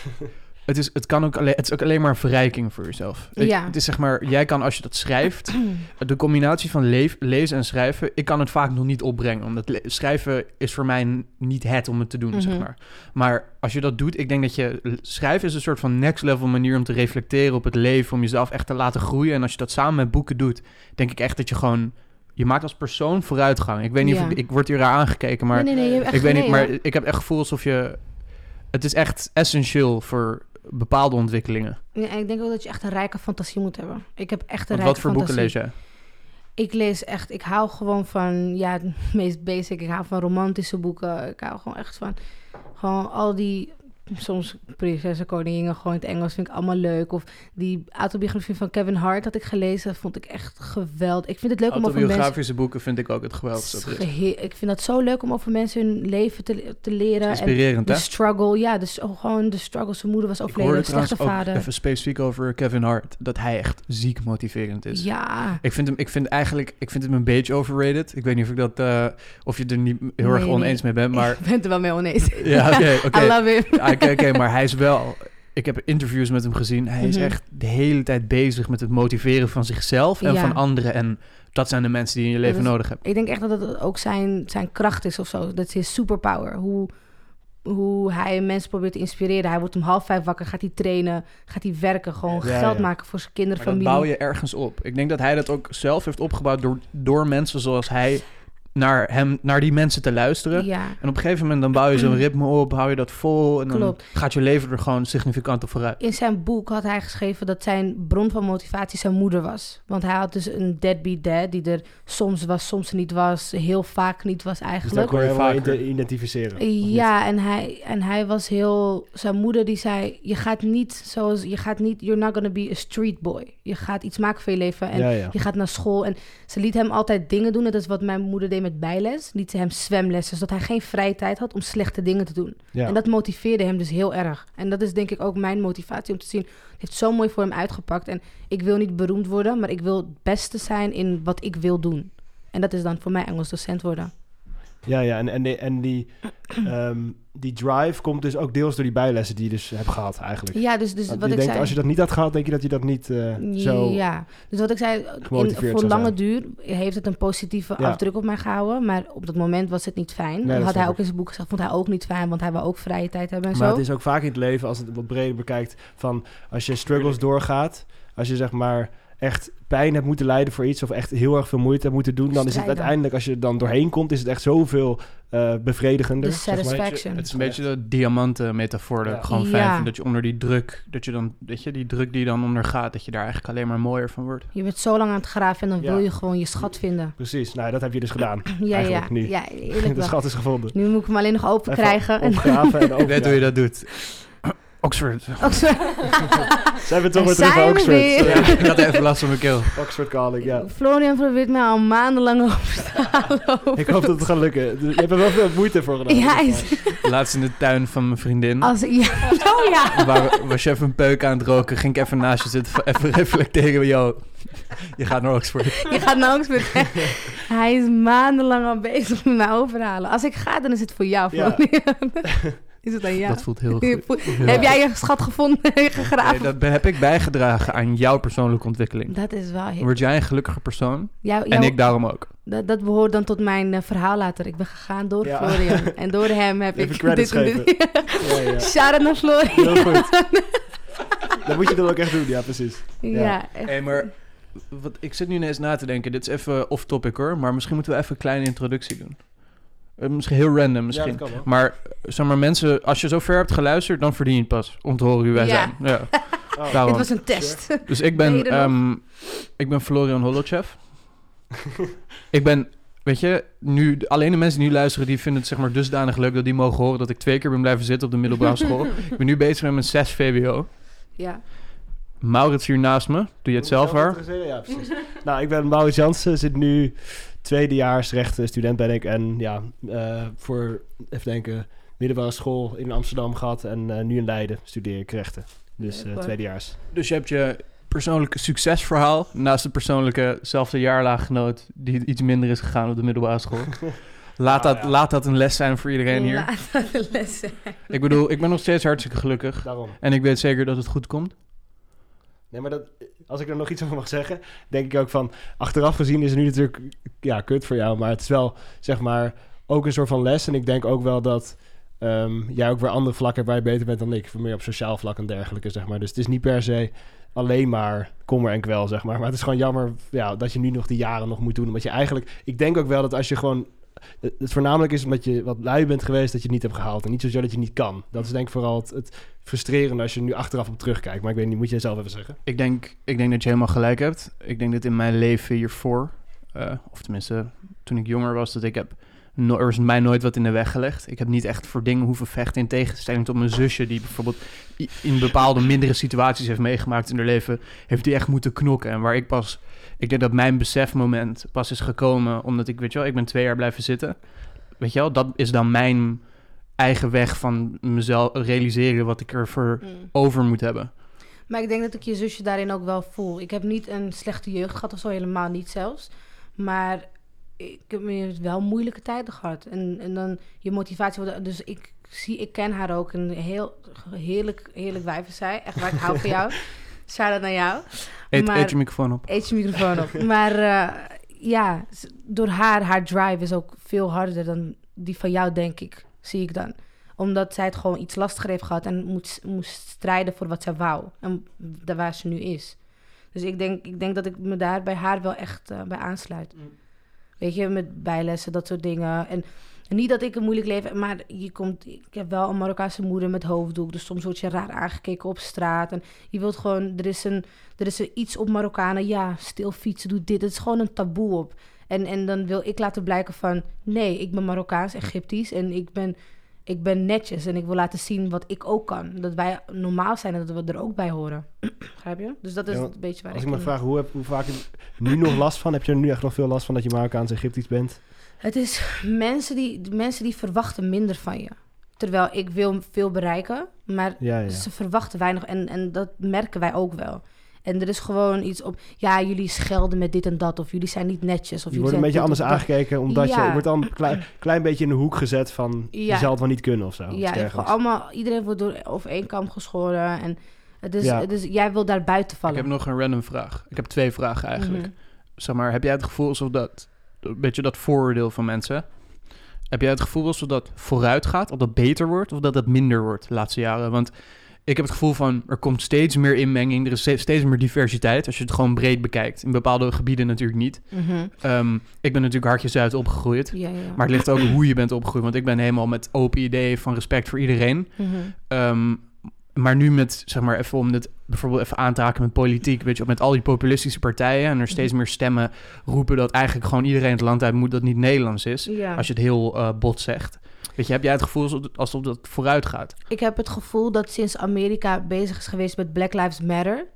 het is, het, kan ook alleen, het is ook alleen maar een verrijking voor jezelf. Ja. het is zeg maar, jij kan als je dat schrijft, de combinatie van leef- lezen en schrijven, ik kan het vaak nog niet opbrengen. Omdat schrijven is voor mij niet het om het te doen, zeg Mhm. maar. Maar als je dat doet, ik denk dat je... Schrijven is een soort van next level manier om te reflecteren op het leven, om jezelf echt te laten groeien. En als je dat samen met boeken doet, denk ik echt dat je gewoon... Je maakt als persoon vooruitgang. Ik weet niet Ja. of ik, ik word hier raar aangekeken, maar nee, nee, nee, ik weet niet, maar ik heb echt gevoel alsof je... Het is echt essentieel voor bepaalde ontwikkelingen. Ja, en ik denk ook dat je echt een rijke fantasie moet hebben. Ik heb echt een Want rijke wat voor boeken fantasie. lees jij? Ik lees echt, ik hou gewoon van, ja, het meest basic. Ik hou van romantische boeken. Ik hou gewoon echt van, gewoon al die, soms prinsessen, koninginnen, gewoon in het Engels vind ik allemaal leuk. Of die autobiografie van Kevin Hart had ik gelezen, vond ik echt geweldig. Ik vind het leuk om over mensen... Autobiografische boeken vind ik ook het geweldigste. dat Ik vind dat zo leuk om over mensen hun leven te, te leren. En Inspirerend, de hè? struggle, ja, dus ook gewoon de struggle. Zijn moeder was overleden, slechte vader. even specifiek over Kevin Hart. Dat hij echt ziek motiverend is. Ja, Ik vind hem, ik vind eigenlijk, ik vind hem een beetje overrated. Ik weet niet of ik dat, eh, of je er niet heel erg Nee, oneens mee bent, maar ik ben er wel mee oneens. ja, oké, oké. I love him. Oké, maar hij is wel. Ik heb interviews met hem gezien. Hij is Mhm. echt de hele tijd bezig met het motiveren van zichzelf en Ja. van anderen. En dat zijn de mensen die je in je leven Dat is- nodig hebt. Ik denk echt dat het ook zijn, zijn kracht is of zo. Dat is zijn superpower. Hoe, hoe hij mensen probeert te inspireren. Hij wordt om half vijf wakker, gaat hij trainen, gaat hij werken. Gewoon Ja, geld ja. maken voor zijn kinderen, Maar dat familie. bouw je ergens op. Ik denk dat hij dat ook zelf heeft opgebouwd door, door mensen zoals hij naar, hem, naar die mensen te luisteren. Ja, En op een gegeven moment dan bouw je zo'n ritme op, hou je dat vol en dan Klopt. gaat je leven er gewoon significant op vooruit. in zijn boek had hij geschreven dat zijn bron van motivatie zijn moeder was. Want hij had dus een deadbeat dad die er soms was, soms niet was, heel vaak niet was Dus daar eigenlijk. kon je Hoor je ide- identificeren. Ja, en hij, en hij was heel... Zijn moeder die zei, je gaat niet zoals... Je gaat niet... You're not gonna be a street boy. Je gaat iets maken voor je leven en ja, ja. je gaat naar school. En ze liet hem altijd dingen doen. Dat is wat mijn moeder deed met bijles. Liet ze hem zwemlessen, zodat hij geen vrije tijd had om slechte dingen te doen. ja. En dat motiveerde hem dus heel erg. En dat is denk ik ook mijn motivatie om te zien... Het heeft zo mooi voor hem uitgepakt. En ik wil niet beroemd worden, maar ik wil het beste zijn in wat ik wil doen. En dat is dan voor mij Engels docent worden. Ja, ja, en, en, die, en die, ehm, die drive komt dus ook deels door die bijlessen die je dus hebt gehad eigenlijk. Ja, dus, dus Want wat je ik denkt, zei... als je dat niet had gehad, denk je dat je dat niet eh, zo... Ja, dus wat ik zei, in, voor lange zijn. duur heeft het een positieve Ja. afdruk op mij gehouden. Maar op dat moment was het niet fijn. dat had hij ook in zijn boek gezegd, vond hij ook niet fijn, want hij wil ook vrije tijd hebben en Maar zo. het is ook vaak in het leven, als het wat breder bekijkt, van als je struggles doorgaat, als je zeg maar echt pijn hebt moeten lijden voor iets of echt heel erg veel moeite hebt moeten doen, dan is het uiteindelijk, als je er dan doorheen komt, is het echt zoveel eh, bevredigender. De zeg maar. satisfaction. Het is een beetje de diamanten metafoor dat Ja. ik gewoon fijn Ja. vind. Dat je onder die druk, dat je dan, weet je, die druk die je dan ondergaat, dat je daar eigenlijk alleen maar mooier van wordt. Je bent zo lang aan het graven en dan Ja. wil je gewoon je schat vinden. Precies, nou dat heb je dus gedaan. Ja, ja, nu. ja, eerlijk De schat is gevonden. Nu moet ik hem alleen nog open Even krijgen. En en Ik weet hoe je dat doet. Oxford. zo. Zijn we toch weer terug bij Oxford? weer. Ja, Ik had even last van mijn keel. Oxford calling, ja. Florian probeert mij al maandenlang over te halen. Ik hoop dat het gaat lukken. Je hebt er wel veel moeite voor gedaan. Ja, hij is- Laatst in de tuin van mijn vriendin. als, ja. Oh ja. Waar, was je even een peuk aan het roken, ging ik even naast je zitten, even reflecteren. Yo, je gaat naar Oxford. Je gaat naar Oxford. Hij is maandenlang al bezig met mij overhalen. Als ik ga, dan is het voor jou, Ja. Is het aan jou? Dat voelt heel goed. Ja. Heb jij je schat gevonden en Nee, gegraven? dat be- heb ik bijgedragen aan jouw persoonlijke ontwikkeling. dat is wel heel... Word jij een gelukkiger persoon? Jou, En ik daarom ook. dat, dat behoort dan tot mijn eh, verhaal later. Ik ben gegaan door Ja. Florian. En door hem heb Even ik dit en dit. Ja, ja. Shout-out naar Florian. Heel goed. Dat moet je dan ook echt doen, ja, precies. Ja, echt. Hé, maar wat, ik zit nu ineens na te denken. Dit is even off-topic hoor. Maar misschien moeten we even een kleine introductie doen. Eh, misschien heel random misschien. Ja, dat kan wel. Maar eh, zeg maar mensen, als je zo ver hebt geluisterd, dan verdien je het pas om te horen wie wij Ja. zijn. Ja. Oh. Daarom. Dit was een test. Dus ik Ben ehm, ik ben Florian Holochev. ik ben, weet je, nu, alleen de mensen die nu luisteren, die vinden het zeg maar dusdanig leuk dat die mogen horen dat ik twee keer ben blijven zitten op de middelbare school. ik ben nu bezig met mijn 6 VWO. Ja. Maurits hier naast me. Doe je het zelf waar? Ja, precies. nou, ik ben Maurits Jansen, zit nu tweedejaars rechten student ben ik. En ja, eh, voor, even denken, middelbare school in Amsterdam gehad. En eh, nu in Leiden studeer ik rechten. Dus eh tweedejaars. Dus je hebt je persoonlijke succesverhaal naast de persoonlijke zelfde jaarlaaggenoot die iets minder is gegaan op de middelbare school. Laat, Nou, dat, ja. laat dat een les zijn voor iedereen hier. Laat dat de les zijn. Ik bedoel, ik ben nog steeds hartstikke gelukkig. Daarom. En ik weet zeker dat het goed komt. Maar dat, als ik er nog iets over mag zeggen, denk ik ook van... Achteraf gezien is het nu natuurlijk ja, kut voor jou. Maar het is wel, zeg maar, ook een soort van les. En ik denk ook wel dat ehm, jij ook weer andere vlakken waar je beter bent dan ik. Meer op sociaal vlak en dergelijke, zeg maar. Dus het is niet per se alleen maar kommer en kwel, zeg maar. Maar het is gewoon jammer ja, dat je nu nog die jaren nog moet doen. Omdat je eigenlijk... Ik denk ook wel dat als je gewoon... Het voornamelijk is omdat je wat lui bent geweest dat je het niet hebt gehaald. En niet zozeer dat je niet kan. Dat is denk ik vooral het, het frustrerende als je nu achteraf op terugkijkt. Maar ik weet niet, moet je zelf even zeggen? Ik denk, ik denk dat je helemaal gelijk hebt. Ik denk dat in mijn leven hiervoor, eh, of tenminste toen ik jonger was, dat ik heb... Er is mij nooit wat in de weg gelegd. Ik heb niet echt voor dingen hoeven vechten in tegenstelling tot mijn zusje... die bijvoorbeeld in bepaalde mindere situaties heeft meegemaakt in haar leven... heeft die echt moeten knokken. En waar ik pas... Ik denk dat mijn besefmoment pas is gekomen... omdat ik, weet je wel, ik ben twee jaar blijven zitten. Weet je wel, dat is dan mijn eigen weg van mezelf realiseren... wat ik ervoor Mm. over moet hebben. Maar ik denk dat ik je zusje daarin ook wel voel. Ik heb niet een slechte jeugd gehad of zo, helemaal niet zelfs. Maar ik heb wel moeilijke tijden gehad. En, en dan je motivatie wordt... Dus ik zie, ik ken haar ook. Een heel heerlijk, heerlijk wijf is zij. Echt waar, ik hou van jou. Shout-out naar jou. Eet, Maar- eet je microfoon op. Eet je microfoon op. Maar eh, ja, door haar, haar drive is ook veel harder dan die van jou, denk ik. Zie ik dan. Omdat zij het gewoon iets lastiger heeft gehad en moet, moest strijden voor wat zij wou. En daar waar ze nu is. Dus ik denk, ik denk dat ik me daar bij haar wel echt eh, bij aansluit. Weet je, met bijlessen, dat soort dingen. En, en niet dat ik een moeilijk leven heb, maar je komt, ik heb wel een Marokkaanse moeder met hoofddoek. Dus soms word je raar aangekeken op straat. En je wilt gewoon, er is, een, er is er iets op Marokkanen. Ja, stil fietsen, doe dit. Het is gewoon een taboe op. En, en dan wil ik laten blijken van, nee, ik ben Marokkaans, Egyptisch. En ik ben, ik ben netjes en ik wil laten zien wat ik ook kan. Dat wij normaal zijn en dat we er ook bij horen. Begrijp je? Dus dat is Ja, een beetje waar Als ik ik me vraag, hoe, heb, hoe vaak je nu nog last van? Heb je er nu echt nog veel last van dat je Marokkaans Egyptisch bent? Het is mensen die, mensen die verwachten minder van je. Terwijl ik wil veel bereiken, maar Ja, ja. ze verwachten weinig. En, en dat merken wij ook wel. En er is gewoon iets op... Ja, jullie schelden met dit en dat. Of jullie zijn niet netjes. Of Je jullie wordt een beetje anders aangekeken, omdat je, Ja. je wordt dan een klein, klein beetje in de hoek gezet van je Ja. zal het wel niet kunnen of zo. Ja, allemaal, iedereen wordt door over één kam geschoren. En het is, Ja. het is, jij wil daar buiten Ik vallen. heb nog een random vraag. Ik heb twee vragen eigenlijk. Mhm. Zeg maar, heb jij het gevoel alsof dat... Een beetje dat vooroordeel van mensen... Heb jij het gevoel alsof dat vooruit gaat? Of dat beter wordt? Of dat dat minder wordt de laatste jaren? Want ik heb het gevoel van... Er komt steeds meer inmenging. Er is ste- steeds meer diversiteit. Als je het gewoon breed bekijkt. In bepaalde gebieden natuurlijk niet. Mhm. Ehm, ik ben natuurlijk hartje Zuid opgegroeid. Ja, ja. Maar het ligt ook hoe je bent opgegroeid. Want ik ben helemaal met open ideeën van respect voor iedereen. Mhm. Ehm, maar nu met, zeg maar, even om dit bijvoorbeeld even aan te haken met politiek, weet je, met al die populistische partijen en er steeds meer stemmen roepen dat eigenlijk gewoon iedereen het land uit moet dat niet Nederlands is. ja. Als je het heel eh, bot zegt. Weet je, heb jij het gevoel alsof, dat vooruit gaat? Ik heb het gevoel dat sinds Amerika bezig is geweest met Black Lives Matter,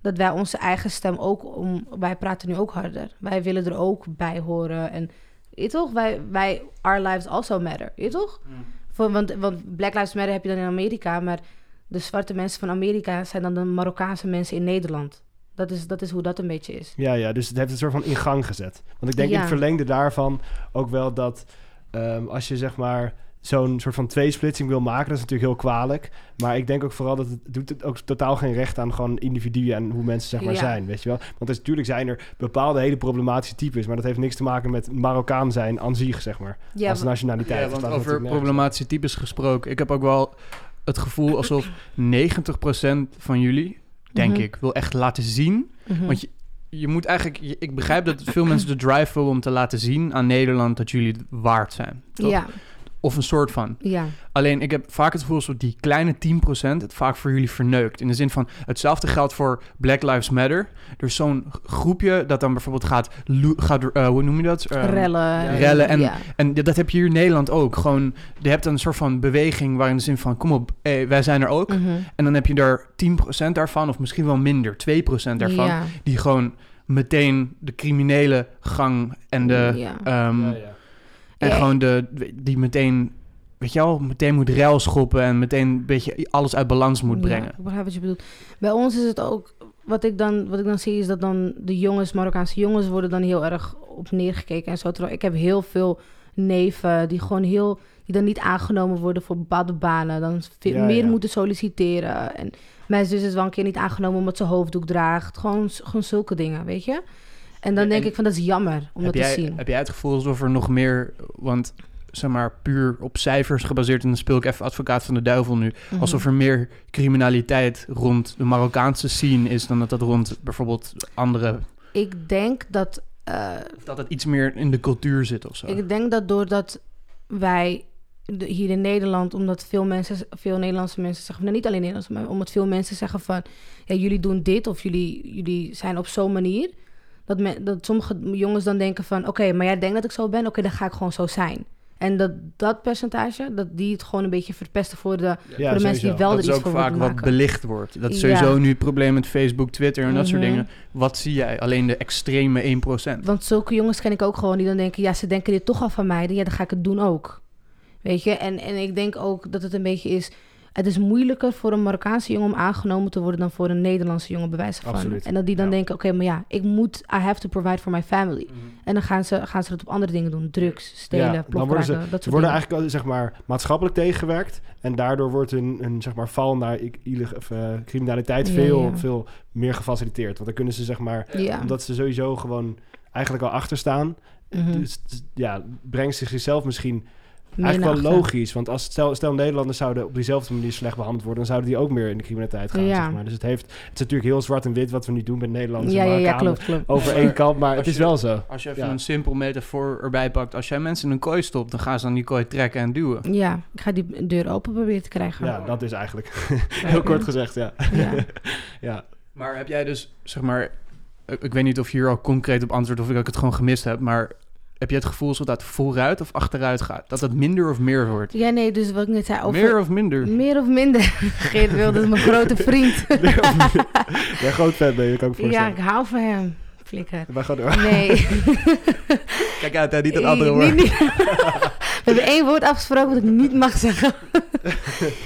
dat wij onze eigen stem ook om. Wij praten nu ook harder. Wij willen er ook bij horen. En je toch? Wij, wij, our lives also matter. Je toch? Voor, want, want Black Lives Matter heb je dan in Amerika, maar de zwarte mensen van Amerika zijn dan de Marokkaanse mensen in Nederland. Dat is, dat is hoe dat een beetje is. Ja, ja, dus het heeft een soort van in gang gezet. Want ik denk in Ja. het verlengde daarvan ook wel dat ehm, als je zeg maar zo'n soort van tweesplitsing wil maken, dat is natuurlijk heel kwalijk. Maar ik denk ook vooral dat het doet het ook totaal geen recht aan gewoon individuen en hoe mensen zeg maar Ja. zijn, weet je wel. Want dus, natuurlijk zijn er bepaalde hele problematische types, maar dat heeft niks te maken met Marokkaan zijn aan zich, zeg maar. Ja, als nationaliteit. Ja, want over problematische types gesproken. Ik heb ook wel het gevoel alsof 90% van jullie, denk Mhm. ik, wil echt laten zien mhm. Want je, je moet eigenlijk... je- ik begrijp dat veel mensen de drive hebben om te laten zien aan Nederland dat jullie het waard zijn. toch? ja, Of een soort van. ja. Alleen ik heb vaak het gevoel alsof die kleine 10% het vaak voor jullie verneukt. In de zin van, hetzelfde geldt voor Black Lives Matter. Er is zo'n groepje dat dan bijvoorbeeld gaat... gaat eh, hoe noem je dat? Ehm, rellen. rellen en- ja. En dat heb je hier in Nederland ook. Gewoon, je hebt een soort van beweging waar in de zin van... kom op, eh, wij zijn er ook. Mhm. En dan heb je er 10% daarvan, of misschien wel minder, 2% daarvan Ja. die gewoon meteen de criminele gang en de Ja. ehm, Ja, ja. En gewoon de die meteen weet je wel meteen moet rail schoppen en meteen een beetje alles uit balans moet brengen. Ja, ik begrijp wat je bedoelt. Bij ons is het ook, wat ik dan, wat ik dan zie, is dat dan de jongens, Marokkaanse jongens, worden dan heel erg op neergekeken en zo. Terwijl ik heb heel veel neven die gewoon heel, die dan niet aangenomen worden voor bepaalde banen. Dan veel Ja, meer ja. moeten solliciteren. En mijn zus is wel een keer niet aangenomen omdat ze hoofddoek draagt. Gewoon, gewoon zulke dingen, weet je. En dan denk en ik van, dat is jammer om dat jij, te zien. heb jij het gevoel alsof er nog meer, want zeg maar puur op cijfers gebaseerd, en dan speel ik even advocaat van de duivel nu, Mhm. alsof er meer criminaliteit rond de Marokkaanse scene is dan dat dat rond bijvoorbeeld andere, Ik denk dat... eh, dat het iets meer in de cultuur zit of zo. Ik denk dat doordat wij hier in Nederland, omdat veel mensen, veel Nederlandse mensen zeggen, nou niet alleen Nederlandse, maar omdat veel mensen zeggen van, ja, jullie doen dit of jullie, jullie zijn op zo'n manier, dat, me, dat sommige jongens dan denken van, oké, maar jij denkt dat ik zo ben, oké, dan ga ik gewoon zo zijn. En dat dat percentage, dat die het gewoon een beetje verpesten voor de, Ja, voor de mensen die wel dat er is iets ook voor vaak willen wat maken. belicht wordt. Dat is Ja. sowieso nu het probleem met Facebook, Twitter en dat soort Mhm. dingen. Wat zie jij? Alleen de extreme 1%. Want zulke jongens ken ik ook gewoon die dan denken, ja, ze denken dit toch al van mij, ja, dan ga ik het doen ook. Weet je, en, en ik denk ook dat het een beetje is, het is moeilijker voor een Marokkaanse jongen om aangenomen te worden dan voor een Nederlandse jongen, bij wijze van. Absoluut. En dat die dan Ja. denken, oké, maar ja, ik moet, I have to provide for my family. En dan gaan ze, gaan ze dat op andere dingen doen, drugs, stelen, Ja, dan worden plofkraken, dat soort Ze worden dingen. eigenlijk al, zeg maar maatschappelijk tegengewerkt. En daardoor wordt hun, hun zeg maar, val naar of, eh, criminaliteit veel, ja. veel meer gefaciliteerd. Want dan kunnen ze zeg maar, Ja. omdat ze sowieso gewoon eigenlijk al achter staan. Mhm. Dus dus, ja, brengt ze zichzelf misschien Eigenlijk wel achter. logisch, want als stel, stel Nederlanders zouden op diezelfde manier slecht behandeld worden, dan zouden die ook meer in de criminaliteit gaan. Ja. Zeg maar. Dus het, heeft, het is natuurlijk heel zwart en wit wat we nu doen met Nederlanders. Ja, ja, ja, Marokkanen klopt, klopt. Over één kant, maar het is je- wel zo. Als je even Ja. een simpel metafoor erbij pakt. Als jij mensen in een kooi stopt, dan gaan ze dan die kooi trekken en duwen. Ja, ik ga die deur open proberen te krijgen. Ja, dat is eigenlijk heel kort gezegd, ja. Ja. ja. Maar heb jij dus, zeg maar... Ik, ik weet niet of je hier al concreet op antwoordt of ik het gewoon gemist heb, maar... Heb je het gevoel dat dat vooruit of achteruit gaat? Dat het minder of meer wordt? Ja, nee, dus wat ik net zei over... Meer of minder? Meer of minder. Geert Wilders is mijn grote vriend. Jij groot fan ben je, kan ik me ja, voorstellen. ik hou van hem. Flikker. Maar ga door. Nee. Kijk uit, hè, niet het andere woord. niet- We hebben één woord afgesproken wat ik niet mag zeggen.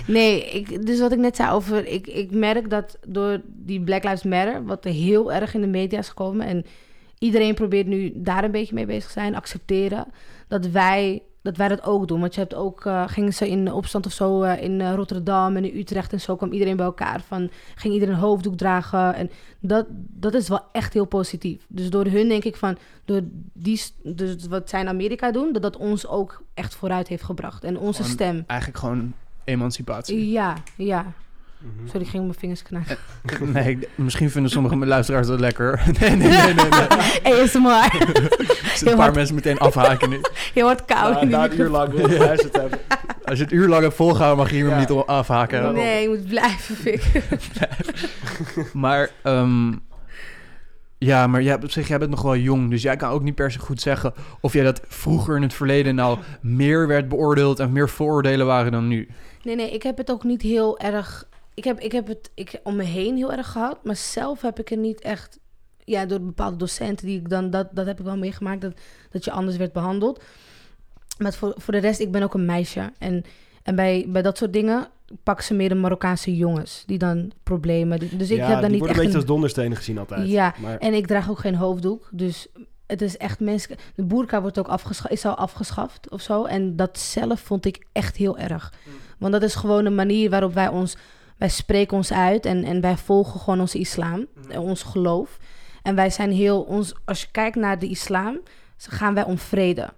nee, ik, dus wat ik net zei over... Ik, ik merk dat door die Black Lives Matter... wat er heel erg in de media is gekomen... en iedereen probeert nu daar een beetje mee bezig te zijn... accepteren dat wij, dat wij dat ook doen. Want je hebt ook... eh, gingen ze in opstand of zo eh, in eh, Rotterdam en in Utrecht... en zo kwam iedereen bij elkaar van... ging iedereen een hoofddoek dragen... en dat, dat is wel echt heel positief. Dus door hun denk ik van... door die, dus wat zij in Amerika doen... dat dat ons ook echt vooruit heeft gebracht. En onze Gewoon stem. Eigenlijk gewoon emancipatie. Ja, ja. Mhm. Sorry, ik ging mijn vingers knagen. Nee, ik- misschien vinden sommige mijn luisteraars dat lekker. Nee, nee, nee, nee. nee. ASMR. Er zitten een paar mensen meteen afhaken nu. Je wordt koud. Die na een uur lang wil je hebben. Als je het uur lang hebt volgehouden, mag je hier Ja. niet om afhaken. Nee, je moet blijven, Fik. Maar, ehm, ja, maar jij, op zich, jij bent nog wel jong, dus jij kan ook niet per se goed zeggen of jij dat vroeger in het verleden nou meer werd beoordeeld en meer vooroordelen waren dan nu. Nee, nee, ik heb het ook niet heel erg... Ik heb, ik heb het ik, om me heen heel erg gehad. Maar zelf heb ik er niet echt... Ja, door bepaalde docenten die ik dan... Dat, dat heb ik wel meegemaakt, dat, dat je anders werd behandeld. Maar voor, voor de rest, ik ben ook een meisje. En, en bij, bij dat soort dingen pakken ze meer de Marokkaanse jongens. Die dan problemen... Dus ik ja, heb die niet worden echt... een beetje als donderstenen gezien altijd. Ja, Maar, En ik draag ook geen hoofddoek. Dus het is echt mensen. De boerka wordt ook afgeschaft, is al afgeschaft of zo. En dat zelf vond ik echt heel erg. Want dat is gewoon een manier waarop wij ons. Wij spreken ons uit en, en wij volgen gewoon onze islam, en ons geloof. En wij zijn heel. Ons, als je kijkt naar de islam, gaan wij om vrede.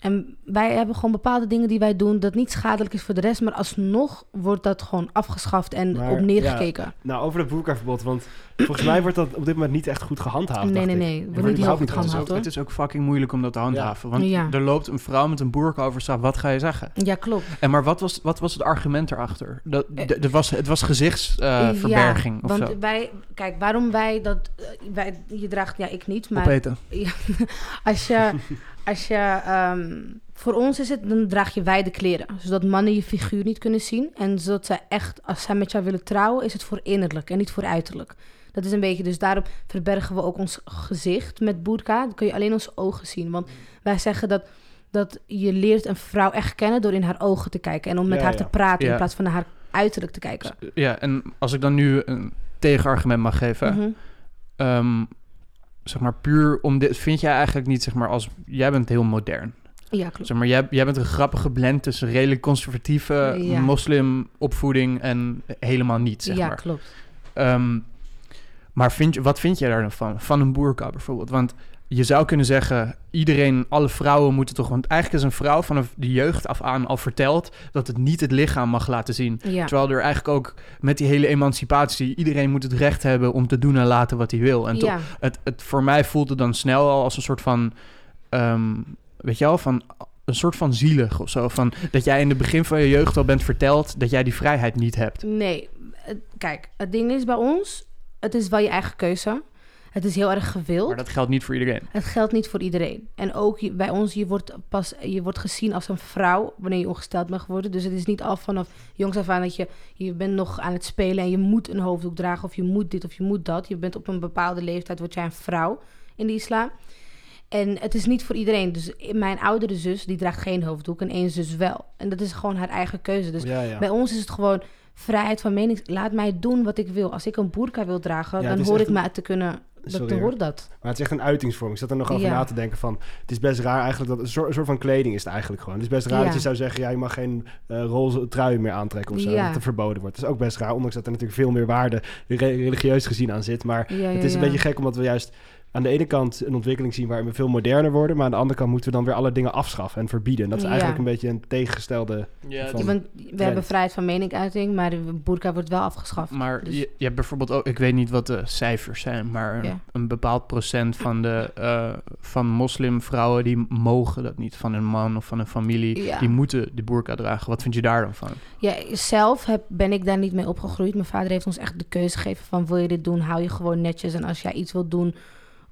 En wij hebben gewoon bepaalde dingen die wij doen dat niet schadelijk is voor de rest, maar alsnog wordt dat gewoon afgeschaft en Maar, op neergekeken. nou, over het boerkaverbod, want volgens mij wordt dat op dit moment niet echt goed gehandhaafd. nee, dacht nee, nee. Wordt niet heel überhaupt goed niet Het is, ook, gehandhaafd hoor. het is ook fucking moeilijk om dat te handhaven, want Ja. er loopt een vrouw met een boerka over straat, wat ga je zeggen? Ja, klopt. En maar wat was, wat was het argument erachter? Dat, Eh, was, het was gezichtsverberging of want zo. wij, kijk, waarom wij dat, eh, wij, je draagt, ja, ik niet, maar Opeten. als je, als je, ehm, voor ons is het, dan draag je wijde kleren, zodat mannen je figuur niet kunnen zien en zodat zij echt, als zij met jou willen trouwen, is het voor innerlijk en niet voor uiterlijk. Dat is een beetje, dus daarom verbergen we ook ons gezicht met burka. Dan kun je alleen onze ogen zien, want wij zeggen dat, dat je leert een vrouw echt kennen door in haar ogen te kijken en om met Ja, haar ja. te praten Ja. in plaats van naar haar uiterlijk te kijken. Ja, en als ik dan nu een tegenargument mag geven. Mhm. ehm, zeg maar puur om dit... Vind jij eigenlijk niet, zeg maar, als... Jij bent heel modern. Ja, klopt. Zeg maar, jij, jij bent een grappige blend tussen redelijk conservatieve Ja. moslimopvoeding en helemaal niet, zeg ja, maar. klopt. Ehm, maar vind je, wat vind jij daar dan van? Van een boerka bijvoorbeeld? Want je zou kunnen zeggen, iedereen, alle vrouwen moeten toch... Want eigenlijk is een vrouw vanaf de jeugd af aan al verteld... dat het niet het lichaam mag laten zien. Ja. Terwijl er eigenlijk ook met die hele emancipatie... iedereen moet het recht hebben om te doen en laten wat hij wil. En toch, ja. het, het, voor mij voelt het dan snel al als een soort van... ehm, weet je wel, van een soort van zielig of zo. Van, dat jij in het begin van je jeugd al bent verteld... dat jij die vrijheid niet hebt. Nee, kijk, het ding is bij ons, het is wel je eigen keuze. Het is heel erg gewild. Maar dat geldt niet voor iedereen. Het geldt niet voor iedereen. En ook bij ons, je wordt pas je wordt gezien als een vrouw wanneer je ongesteld bent geworden. Dus het is niet al vanaf jongs af aan dat je, je bent nog aan het spelen en je moet een hoofddoek dragen of je moet dit of je moet dat. Je bent op een bepaalde leeftijd, word jij een vrouw in de islam. En het is niet voor iedereen. Dus mijn oudere zus, die draagt geen hoofddoek en één zus wel. En dat is gewoon haar eigen keuze. Dus ja, ja. bij ons is het gewoon vrijheid van mening. Laat mij doen wat ik wil. Als ik een boerka wil dragen, Ja, dan hoor echt ik een- me te kunnen. Dat Sorry, hoor. dat. Maar het is echt een uitingsvorm. Ik zat er nog over Ja. na te denken van... Het is best raar eigenlijk dat... Een soort, een soort van kleding is het eigenlijk gewoon. Het is best raar Ja. dat je zou zeggen... Ja, je mag geen eh, roze trui meer aantrekken of zo. Ja. Dat het verboden wordt. Dat is ook best raar. Ondanks dat er natuurlijk veel meer waarde re- religieus gezien aan zit. Maar het is een beetje gek omdat we juist... aan de ene kant een ontwikkeling zien waarin we veel moderner worden, maar aan de andere kant moeten we dan weer alle dingen afschaffen en verbieden. En dat is Ja. eigenlijk een beetje een tegengestelde. Ja, Van- bent- we hebben vrijheid van meningsuiting, maar de burka wordt wel afgeschaft. Maar Dus- je, je hebt bijvoorbeeld ook, ik weet niet wat de cijfers zijn, maar een, Ja. een bepaald procent van de uh, van moslimvrouwen die mogen dat niet van hun man of van hun familie. Ja. Die moeten de burka dragen. Wat vind je daar dan van? Ja, zelf heb, ben ik daar niet mee opgegroeid. Mijn vader heeft ons echt de keuze gegeven van wil je dit doen, hou je gewoon netjes. En als jij iets wilt doen,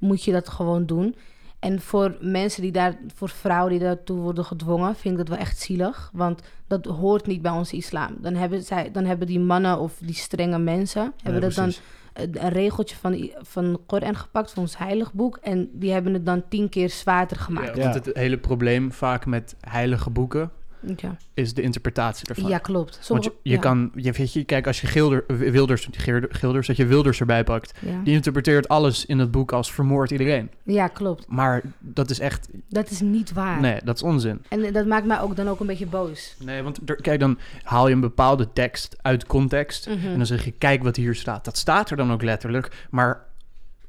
moet je dat gewoon doen. En voor mensen die daar, voor vrouwen die daartoe worden gedwongen, vind ik dat wel echt zielig. Want dat hoort niet bij onze islam. Dan hebben, zij, dan hebben die mannen of die strenge mensen, hebben Ja, dat dan precies. een een regeltje van, van de Koran gepakt, van ons heilig boek. En die hebben het dan tien keer zwaarder gemaakt. Ja, Ja. want het hele probleem vaak met heilige boeken Ja, is de interpretatie daarvan. ja klopt. Want je, je ja, kan, je, weet je, kijk, als je Gilder, Wilders, Geer- Gilders, dat je Wilders erbij pakt, ja. die interpreteert alles in het boek als vermoord iedereen. ja, klopt. Maar dat is echt, Dat is niet waar. nee, dat is onzin. En dat maakt mij ook dan ook een beetje boos. Nee, want er- kijk, dan haal je een bepaalde tekst uit context. Mhm. En dan zeg je, kijk wat hier staat. Dat staat er dan ook letterlijk. Maar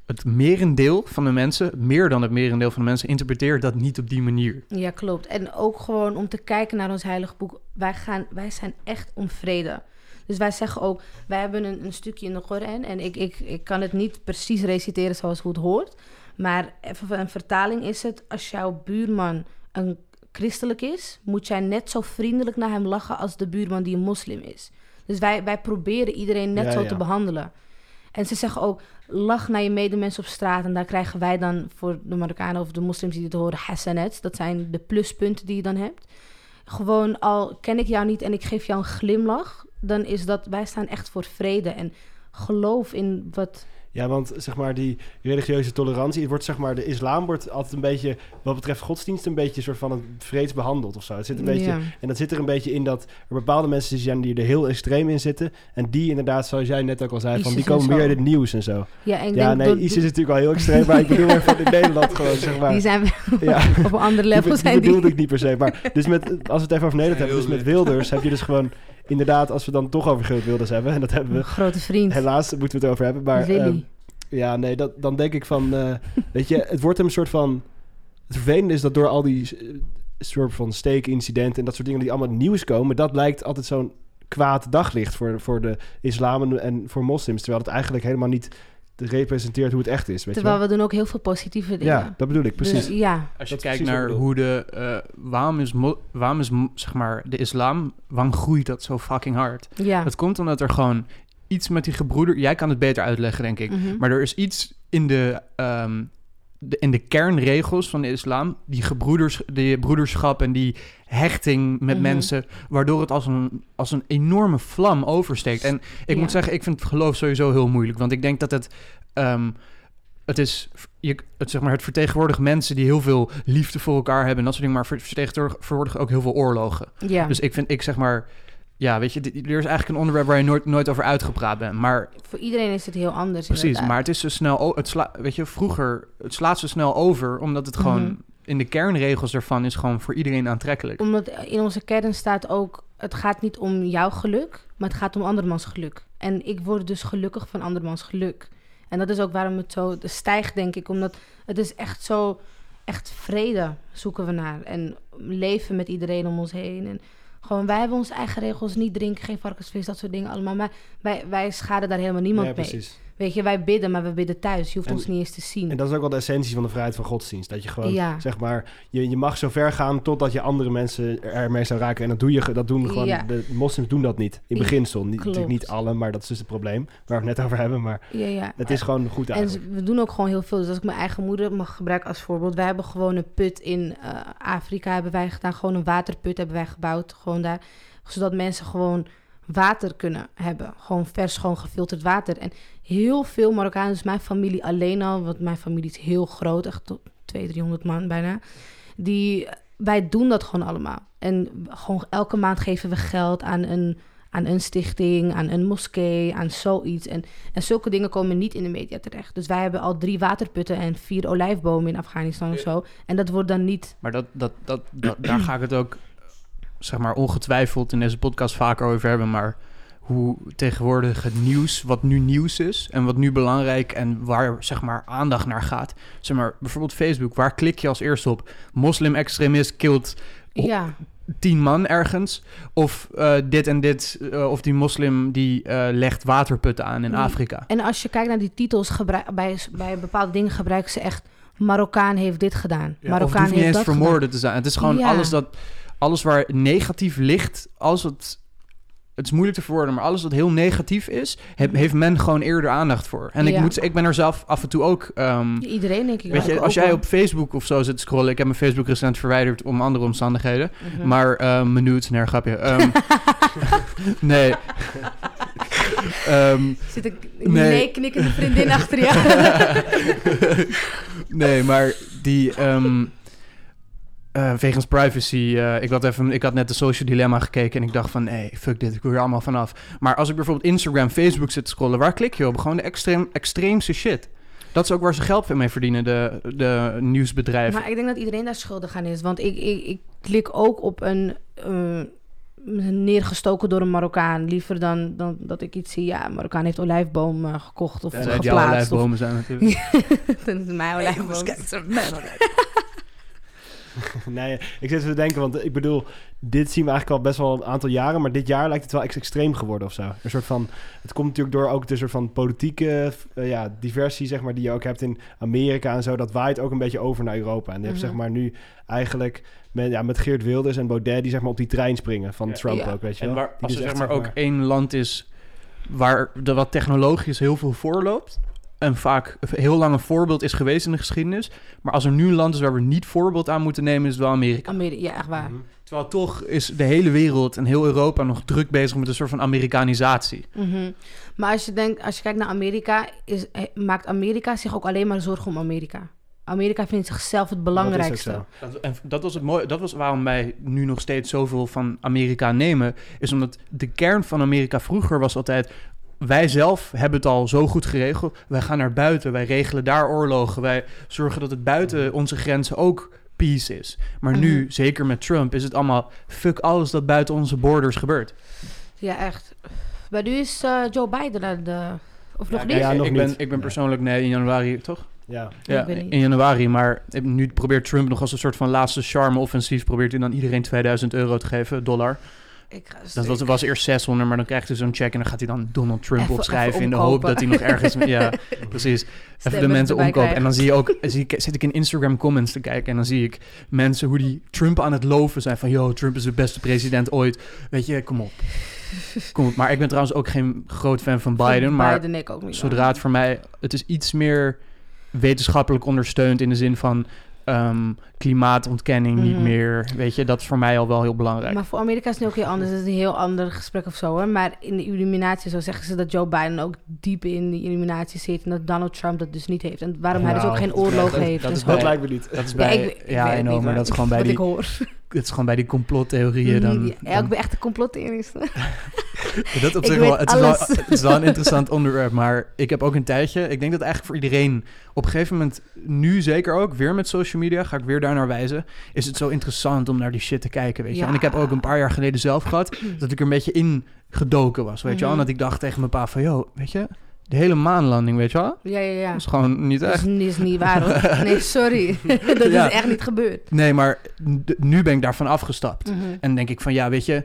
het merendeel van de mensen, meer dan het merendeel van de mensen, interpreteert dat niet op die manier. Ja, klopt. En ook gewoon om te kijken naar ons heilig boek. Wij, gaan, wij zijn echt om vrede. Dus wij zeggen ook, wij hebben een, een stukje in de Koran. En ik, ik, ik kan het niet precies reciteren zoals hoe het hoort. Maar even van een vertaling is het, als jouw buurman een christelijk is, moet jij net zo vriendelijk naar hem lachen als de buurman die een moslim is. Dus wij, wij proberen iedereen net Ja, zo ja. te behandelen. En ze zeggen ook, lach naar je medemens op straat. En daar krijgen wij dan voor de Marokkanen of de moslims die dit horen, hasanets. Dat zijn de pluspunten die je dan hebt. Gewoon al ken ik jou niet en ik geef jou een glimlach, dan is dat, wij staan echt voor vrede en geloof in wat... Ja, want zeg maar die religieuze tolerantie, het wordt zeg maar de islam wordt altijd een beetje, wat betreft godsdienst, een beetje soort van het vreeds behandeld of zo. Het zit een beetje, Ja. en dat zit er een beetje in dat er bepaalde mensen zijn die er heel extreem in zitten en die inderdaad, zoals jij net ook al zei, van die komen meer in het nieuws en zo. Ja, en ik Ja, denk nee, door- ISIS is natuurlijk wel heel extreem, maar ik bedoel even in Nederland gewoon, zeg maar. die zijn ja. op een ander Die, level be- die zijn bedoelde die. ik niet per se. Maar dus met, als we het even over Nederland hebben, dus met Wilders heb je dus gewoon... Inderdaad, als we dan toch over Geert Wilders hebben, en dat hebben we... Grote vriend. Helaas moeten we het over hebben, maar... Ehm, ja, nee, dat, dan denk ik van... eh, weet je, het wordt hem een soort van... Het vervelende is dat door al die eh, soort van steekincidenten... en dat soort dingen die allemaal nieuws komen... dat lijkt altijd zo'n kwaad daglicht voor, voor de islam en voor moslims... terwijl het eigenlijk helemaal niet representeert hoe het echt is, weet Terwijl je we doen ook heel veel positieve wel? dingen. Ja, dat bedoel ik, precies. Dus, ja, Als je Dat kijkt precies naar hoe de... eh, waarom is, mo- waarom is zeg maar, de islam... Waarom groeit dat zo fucking hard? ja. Het komt omdat er gewoon iets met die gebroeder... Jij kan het beter uitleggen, denk ik. Mhm. Maar er is iets in de, ehm, de, in de kernregels van de islam, die gebroeders, die broederschap en die hechting met Mhm. mensen, waardoor het als een, als een enorme vlam oversteekt. En ik Ja. moet zeggen, ik vind het geloof sowieso heel moeilijk, want ik denk dat het. ehm, het is je, het, zeg maar, het vertegenwoordigt mensen die heel veel liefde voor elkaar hebben en dat soort dingen, maar het vertegenwoordigt ook heel veel oorlogen. ja. Dus ik vind, ik zeg maar, ja, weet je, dit- er is eigenlijk een onderwerp waar je nooit, nooit over uitgepraat bent. Maar voor iedereen is het heel anders. Precies, inderdaad. maar het is zo snel, het sla, weet je, vroeger, het slaat zo snel over, omdat het gewoon Mhm. in de kernregels ervan is gewoon voor iedereen aantrekkelijk. Omdat in onze kern staat ook... het gaat niet om jouw geluk, maar het gaat om andermans geluk. En ik word dus gelukkig van andermans geluk. En dat is ook waarom het zo stijgt, denk ik. Omdat het is echt zo... echt vrede zoeken we naar. En leven met iedereen om ons heen. En gewoon, wij hebben onze eigen regels. Niet drinken, geen varkensvis, dat soort dingen allemaal. Maar wij, wij schaden daar helemaal niemand Ja, mee. precies. Weet je, wij bidden, maar we bidden thuis. Je hoeft En- ons niet eens te zien. En dat is ook wel de essentie van de vrijheid van godsdienst. Dat je gewoon, Ja. zeg maar, je, je mag zo ver gaan totdat je andere mensen ermee zou raken. En dat, doe je, dat doen gewoon, Ja. de moslims doen dat niet. In beginsel. Niet, natuurlijk niet alle, maar dat is dus het probleem. Waar we het net over hebben. Maar ja, ja. het is gewoon goed En eigenlijk. we doen ook gewoon heel veel. Dus als ik mijn eigen moeder mag gebruiken als voorbeeld. Wij hebben gewoon een put in eh, Afrika hebben wij gedaan. Gewoon een waterput hebben wij gebouwd. Gewoon daar. Zodat mensen gewoon water kunnen hebben. Gewoon vers, gewoon gefilterd water. En heel veel Marokkanen, dus mijn familie alleen al. Want mijn familie is heel groot. Echt tot 200, 300 man bijna. Die, wij doen dat gewoon allemaal. En gewoon elke maand geven we geld aan een, aan een stichting, aan een moskee, aan zoiets. En en zulke dingen komen niet in de media terecht. Dus wij hebben al drie waterputten en vier olijfbomen in Afghanistan of zo. En dat wordt dan niet. Maar dat, dat, dat, dat- daar ga ik het ook, zeg maar, ongetwijfeld in deze podcast vaker over hebben. Maar hoe tegenwoordig het nieuws, wat nu nieuws is en wat nu belangrijk en waar zeg maar aandacht naar gaat. Zeg maar bijvoorbeeld Facebook, waar klik je als eerste op? Moslim-extremist killt Oh. Ja, tien man ergens. Of eh, dit en dit, eh, of die moslim die eh, legt waterputten aan in Mm. Afrika. en als je kijkt naar die titels, gebruik, bij, bij bepaalde dingen gebruiken ze echt... Marokkaan heeft dit gedaan. Ja, of het Marokkaan hoeft niet heeft eens dat vermoorden te zijn. Het is gewoon Ja. alles dat alles waar negatief ligt, als het het is moeilijk te verwoorden, maar alles wat heel negatief is, he- heeft men gewoon eerder aandacht voor. En ik moet ik ben er zelf af en toe ook. ehm. Iedereen denk ik. weet je, als jij op Facebook of zo zit te scrollen, ik heb mijn Facebook recent verwijderd om andere omstandigheden, Mhm. maar ehm mijn nudes, nee, grapje. Ehm, nee. Ehm, Zit ik Nee. nee. knikkende vriendin achter je. nee, maar die. ehm eh, wegens privacy. eh, ik, had even, ik had net de Social Dilemma gekeken en ik dacht van nee, fuck dit, ik wil er allemaal vanaf. Maar als ik bijvoorbeeld Instagram, Facebook zit te scrollen, waar klik je op? Gewoon de extreem, extreemste shit. Dat is ook waar ze geld mee verdienen, de, de nieuwsbedrijven. Maar ik denk dat iedereen daar schuldig aan is. Want ik, ik, ik klik ook op een... eh, neergestoken door een Marokkaan. Liever dan, dan dat ik iets zie... Ja, een Marokkaan heeft olijfboom eh, gekocht of Ja, geplaatst. Of, olijfbomen zijn natuurlijk. dat is mijn olijfboom. nee, ik zit te denken, want ik bedoel, dit zien we eigenlijk al best wel een aantal jaren, maar dit jaar lijkt het wel ex- extreem geworden of zo. Een soort van, het komt natuurlijk door ook de soort van politieke eh, ja, diversie, zeg maar, die je ook hebt in Amerika en zo. Dat waait ook een beetje over naar Europa. En je hebt Mhm. zeg maar nu eigenlijk met, ja, met Geert Wilders en Baudet die zeg maar op die trein springen van Ja. Trump Ja. ook, weet je En wel. waar, Die als dus er zeg maar ook één land is waar de wat technologisch heel veel voorloopt. En vaak heel lang een voorbeeld is geweest in de geschiedenis. Maar als er nu een land is waar we niet voorbeeld aan moeten nemen, is het wel Amerika. Amerika, ja, echt waar. Mhm. Terwijl toch is de hele wereld en heel Europa nog druk bezig met een soort van Amerikanisatie. Mhm. Maar als je, denkt, als je kijkt naar Amerika, is, eh, maakt Amerika zich ook alleen maar zorgen om Amerika. Amerika vindt zichzelf het belangrijkste. Dat Dat, en dat was het mooie. Dat was waarom wij nu nog steeds zoveel van Amerika nemen. Is omdat de kern van Amerika vroeger was altijd. Wij zelf hebben het al zo goed geregeld. Wij gaan naar buiten. Wij regelen daar oorlogen. Wij zorgen dat het buiten onze grenzen ook peace is. Maar nu, Mhm. zeker met Trump, is het allemaal fuck alles dat buiten onze borders gebeurt. Ja, echt. Bij u is eh, Joe Biden aan de... Of nog Ja, niet? Ja, nog ik ben, niet. ik ben persoonlijk nee in januari toch? Ja. Ja, Ik weet niet. in januari. Maar nu probeert Trump nog als een soort van laatste charme-offensief... probeert hij dan iedereen 2000 euro te geven, dollar. Ik ga Dat was, was eerst 600, maar dan krijgt hij zo'n check... en dan gaat hij dan Donald Trump Even- opschrijven... even in de hoop dat hij nog ergens... ja, precies. Even de mensen omkopen. En dan zie je ook... Zie ik, zit ik in Instagram comments te kijken... en dan zie ik mensen hoe die Trump aan het loven zijn... van, yo, Trump is de beste president ooit. Weet je, kom op. Kom op. Maar ik ben trouwens ook geen groot fan van Biden... maar Biden ik ook niet. zodra het voor mij... Het is iets meer wetenschappelijk ondersteund in de zin van ehm, klimaatontkenning niet Mhm. meer. Weet je, dat is voor mij al wel heel belangrijk. Maar voor Amerika is het nu ook heel anders. Het is een heel ander gesprek of zo. Hoor. Maar in de illuminatie zo zeggen ze dat Joe Biden ook diep in die illuminatie zit. En dat Donald Trump dat dus niet heeft. En waarom hij dus ook geen dat oorlog dat- heeft. dat is. Dat lijkt me niet. dat is Ja, bij, ik, ik ja, weet I het know, niet, maar hoor. dat is gewoon bij Wat die, ik hoor. het is gewoon bij die complottheorieën dan. Mm, ja, dan- ik ben echt een complottheorist. dat op ik zich wel, het is wel, alles. het is wel een interessant onderwerp, maar ik heb ook een tijdje, ik denk dat eigenlijk voor iedereen op een gegeven moment, nu zeker ook, weer met social media, ga ik weer daar naar wijzen, is het zo interessant om naar die shit te kijken, weet je. Ja. En ik heb ook een paar jaar geleden zelf gehad, dat ik er een beetje in gedoken was, weet je wel. En Mhm. dat ik dacht tegen mijn pa van, yo, weet je, de hele maanlanding, weet je wel, Ja, ja, ja. dat is gewoon niet Dat is, echt. niet- is niet waar hoor. Nee, sorry. dat Ja. is echt niet gebeurd. Nee, maar nu ben ik daarvan afgestapt. Mhm. En denk ik van ja, weet je,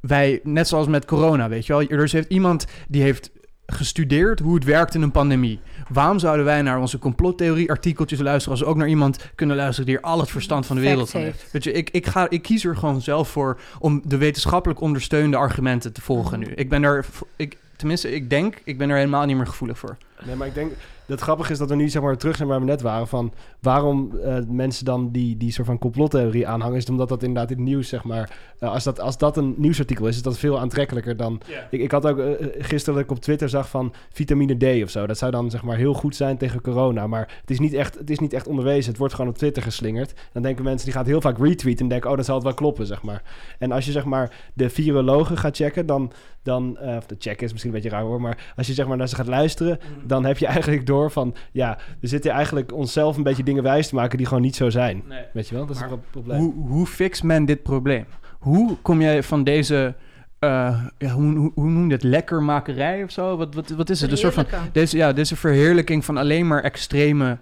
wij, net zoals met corona, weet je wel, er is heeft iemand die heeft gestudeerd hoe het werkt in een pandemie. Waarom zouden wij naar onze complottheorie-artikeltjes luisteren als we ook naar iemand kunnen luisteren die er al het verstand van de wereld van heeft. heeft? Weet je, ik, ik, ga, ik kies er gewoon zelf voor om de wetenschappelijk ondersteunde argumenten te volgen nu. Ik ben er, ik, tenminste, ik denk, ik ben er helemaal niet meer gevoelig voor. Nee, maar ik denk dat het grappig is dat we nu zeg maar terug zijn waar we net waren. Van waarom eh, mensen dan die, die soort van complottheorie aanhangen. Is omdat dat inderdaad in het nieuws, zeg maar. eh, als, dat, als dat een nieuwsartikel is, is dat veel aantrekkelijker dan. Ik, ik had ook eh, gisteren dat ik op Twitter zag van vitamine D of zo. Dat zou dan zeg maar heel goed zijn tegen corona. Maar het is niet echt, het is niet echt onderwezen. Het wordt gewoon op Twitter geslingerd. Dan denken mensen die gaat heel vaak retweeten en denken, oh, dan zal het wel kloppen, zeg maar. En als je zeg maar de virologen gaat checken, dan, dan eh, of de check is misschien een beetje raar hoor, maar als je zeg maar naar ze gaat luisteren, dan heb je eigenlijk door van, ja, we zitten eigenlijk onszelf een beetje dingen wijs te maken die gewoon niet zo zijn. Weet je wel? Dat is Maar het probleem. Hoe, hoe fixt men dit probleem? Hoe kom jij van deze eh, ja, hoe, hoe, hoe noem je dat? Lekkermakerij of zo? Wat, wat, wat is het? Een soort van deze, ja, deze verheerlijking van alleen maar extreme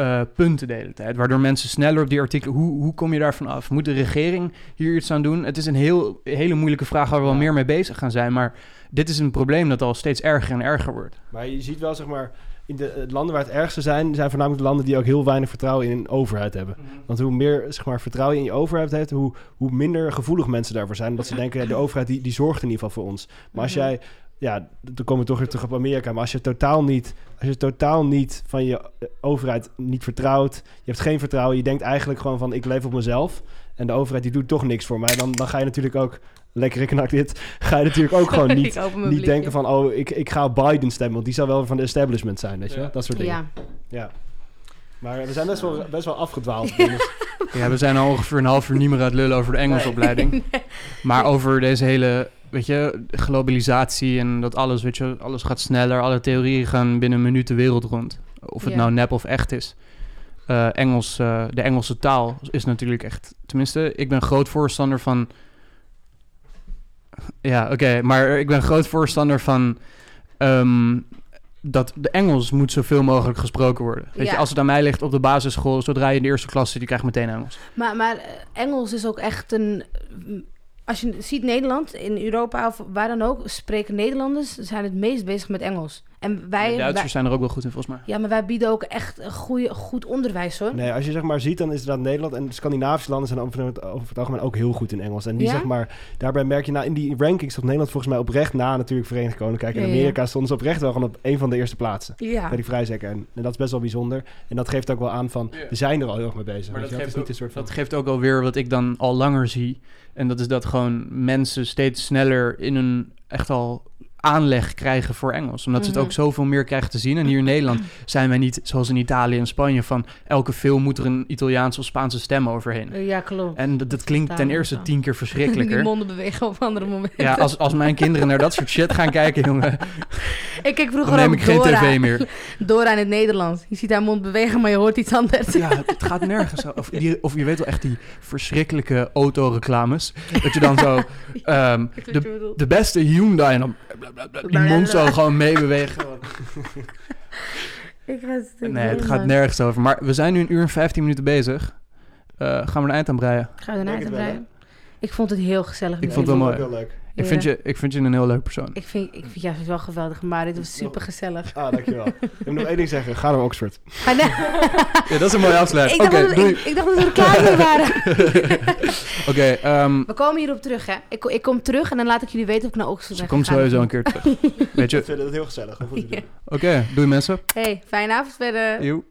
eh, punten de hele tijd. Waardoor mensen sneller op die artikelen... Hoe, hoe kom je daarvan af? Moet de regering hier iets aan doen? Het is een heel, hele moeilijke vraag waar we wel Ja. meer mee bezig gaan zijn. Maar dit is een probleem dat al steeds erger en erger wordt. Maar je ziet wel, zeg maar, in de eh, landen waar het ergste zijn, zijn voornamelijk de landen die ook heel weinig vertrouwen in een overheid hebben. Want hoe meer zeg maar, vertrouwen je in je overheid hebt, hoe, hoe minder gevoelig mensen daarvoor zijn. Omdat ze denken, de overheid die, die zorgt in ieder geval voor ons. Maar als Mhm. jij, ja, dan komen we toch weer terug op Amerika. Maar als je totaal niet, als je totaal niet van je eh, overheid niet vertrouwt, je hebt geen vertrouwen, je denkt eigenlijk gewoon van ik leef op mezelf. En de overheid die doet toch niks voor mij. Dan, dan ga je natuurlijk ook, lekker ik dit, ga je natuurlijk ook gewoon niet, Ik niet blikje. denken van oh ik, ik ga op Biden stemmen. Want die zal wel van de establishment zijn, weet je Ja. Dat soort dingen. Ja, Ja. Maar we zijn best wel, best wel afgedwaald. jongens. Ja, we zijn al ongeveer een half uur niet meer aan het lullen over de Engelsopleiding. Maar over deze hele, weet je, globalisatie en dat alles, weet je, alles gaat sneller. Alle theorieën gaan binnen een minuut de wereld rond. Of het Ja. nou nep of echt is. Eh, Engels, eh, de Engelse taal is natuurlijk echt... Tenminste, ik ben groot voorstander van... Ja, oké, maar ik ben groot voorstander van... ehm, dat de Engels moet zoveel mogelijk gesproken worden. Weet Ja. je, als het aan mij ligt op de basisschool, zodra je in de eerste klas zit, je krijgt meteen Engels. maar, maar eh, Engels is ook echt een... Als je ziet Nederland, in Europa of waar dan ook, spreken Nederlanders zijn het meest bezig met Engels. En wij... de Duitsers wij- zijn er ook wel goed in, volgens mij. ja, maar wij bieden ook echt een goeie, goed onderwijs, hoor. Nee, als je zeg maar ziet, dan is dat Nederland en de Scandinavische landen zijn over het, over het algemeen ook heel goed in Engels. En die Ja? zeg maar, daarbij merk je nou in die rankings dat Nederland volgens mij oprecht na natuurlijk Verenigd Koninkrijk en Ja, ja, ja. Amerika stonden ze oprecht wel gewoon op een van de eerste plaatsen. Ja. Weet ik vrij zeker. En, en dat is best wel bijzonder. En dat geeft ook wel aan van, Ja. we zijn er al heel erg mee bezig. Maar dat geeft, Het ook, is niet een soort van... dat geeft ook alweer wat ik dan al langer zie. En dat is dat gewoon mensen steeds sneller in een echt al aanleg krijgen voor Engels. Omdat ze Mhm. het ook zoveel meer krijgen te zien. En hier in Nederland zijn wij niet, zoals in Italië en Spanje, van elke film moet er een Italiaanse of Spaanse stem overheen. Ja, klopt. En dat, dat klinkt ten eerste we tien keer Die verschrikkelijker. monden bewegen op andere momenten. Ja, als, als mijn kinderen naar dat soort shit gaan kijken, jongen, ik kijk dan vroeger neem ik geen tv meer. Dora in het Nederlands. Je ziet haar mond bewegen, maar je hoort iets anders. Ja, het gaat nergens. Of, die, of je weet wel echt die verschrikkelijke autoreclames. Dat je dan zo ehm, de, de beste Hyundai en dan die mond zo gewoon meebewegen. Ik ga het Nee, het gaat nergens over. Maar we zijn nu een uur en 15 minuten bezig. Eh, gaan we een eind aan breien? Gaan we het te wel, breien? Ik vond het heel gezellig. Ik vond het wel ook mooi. heel leuk. Ik, vind je, ik vind je een heel leuk persoon. Ik vind, ik vind juist wel geweldig, maar dit was super gezellig. Ah, dankjewel. ik moet nog één ding zeggen. Ga naar Oxford. Ja, dat is een mooie ik, afsluiting. Oké, ik, ik dacht dat we er klaar mee waren. Oké, ehm, We komen hierop terug, hè? Ik, ik kom terug en dan laat ik jullie weten of ik naar Oxford ze ben komt gegaan. sowieso een keer terug. Weet Ik je? vind het heel gezellig. Oké, doei mensen. Hey, fijne avond verder. Joe.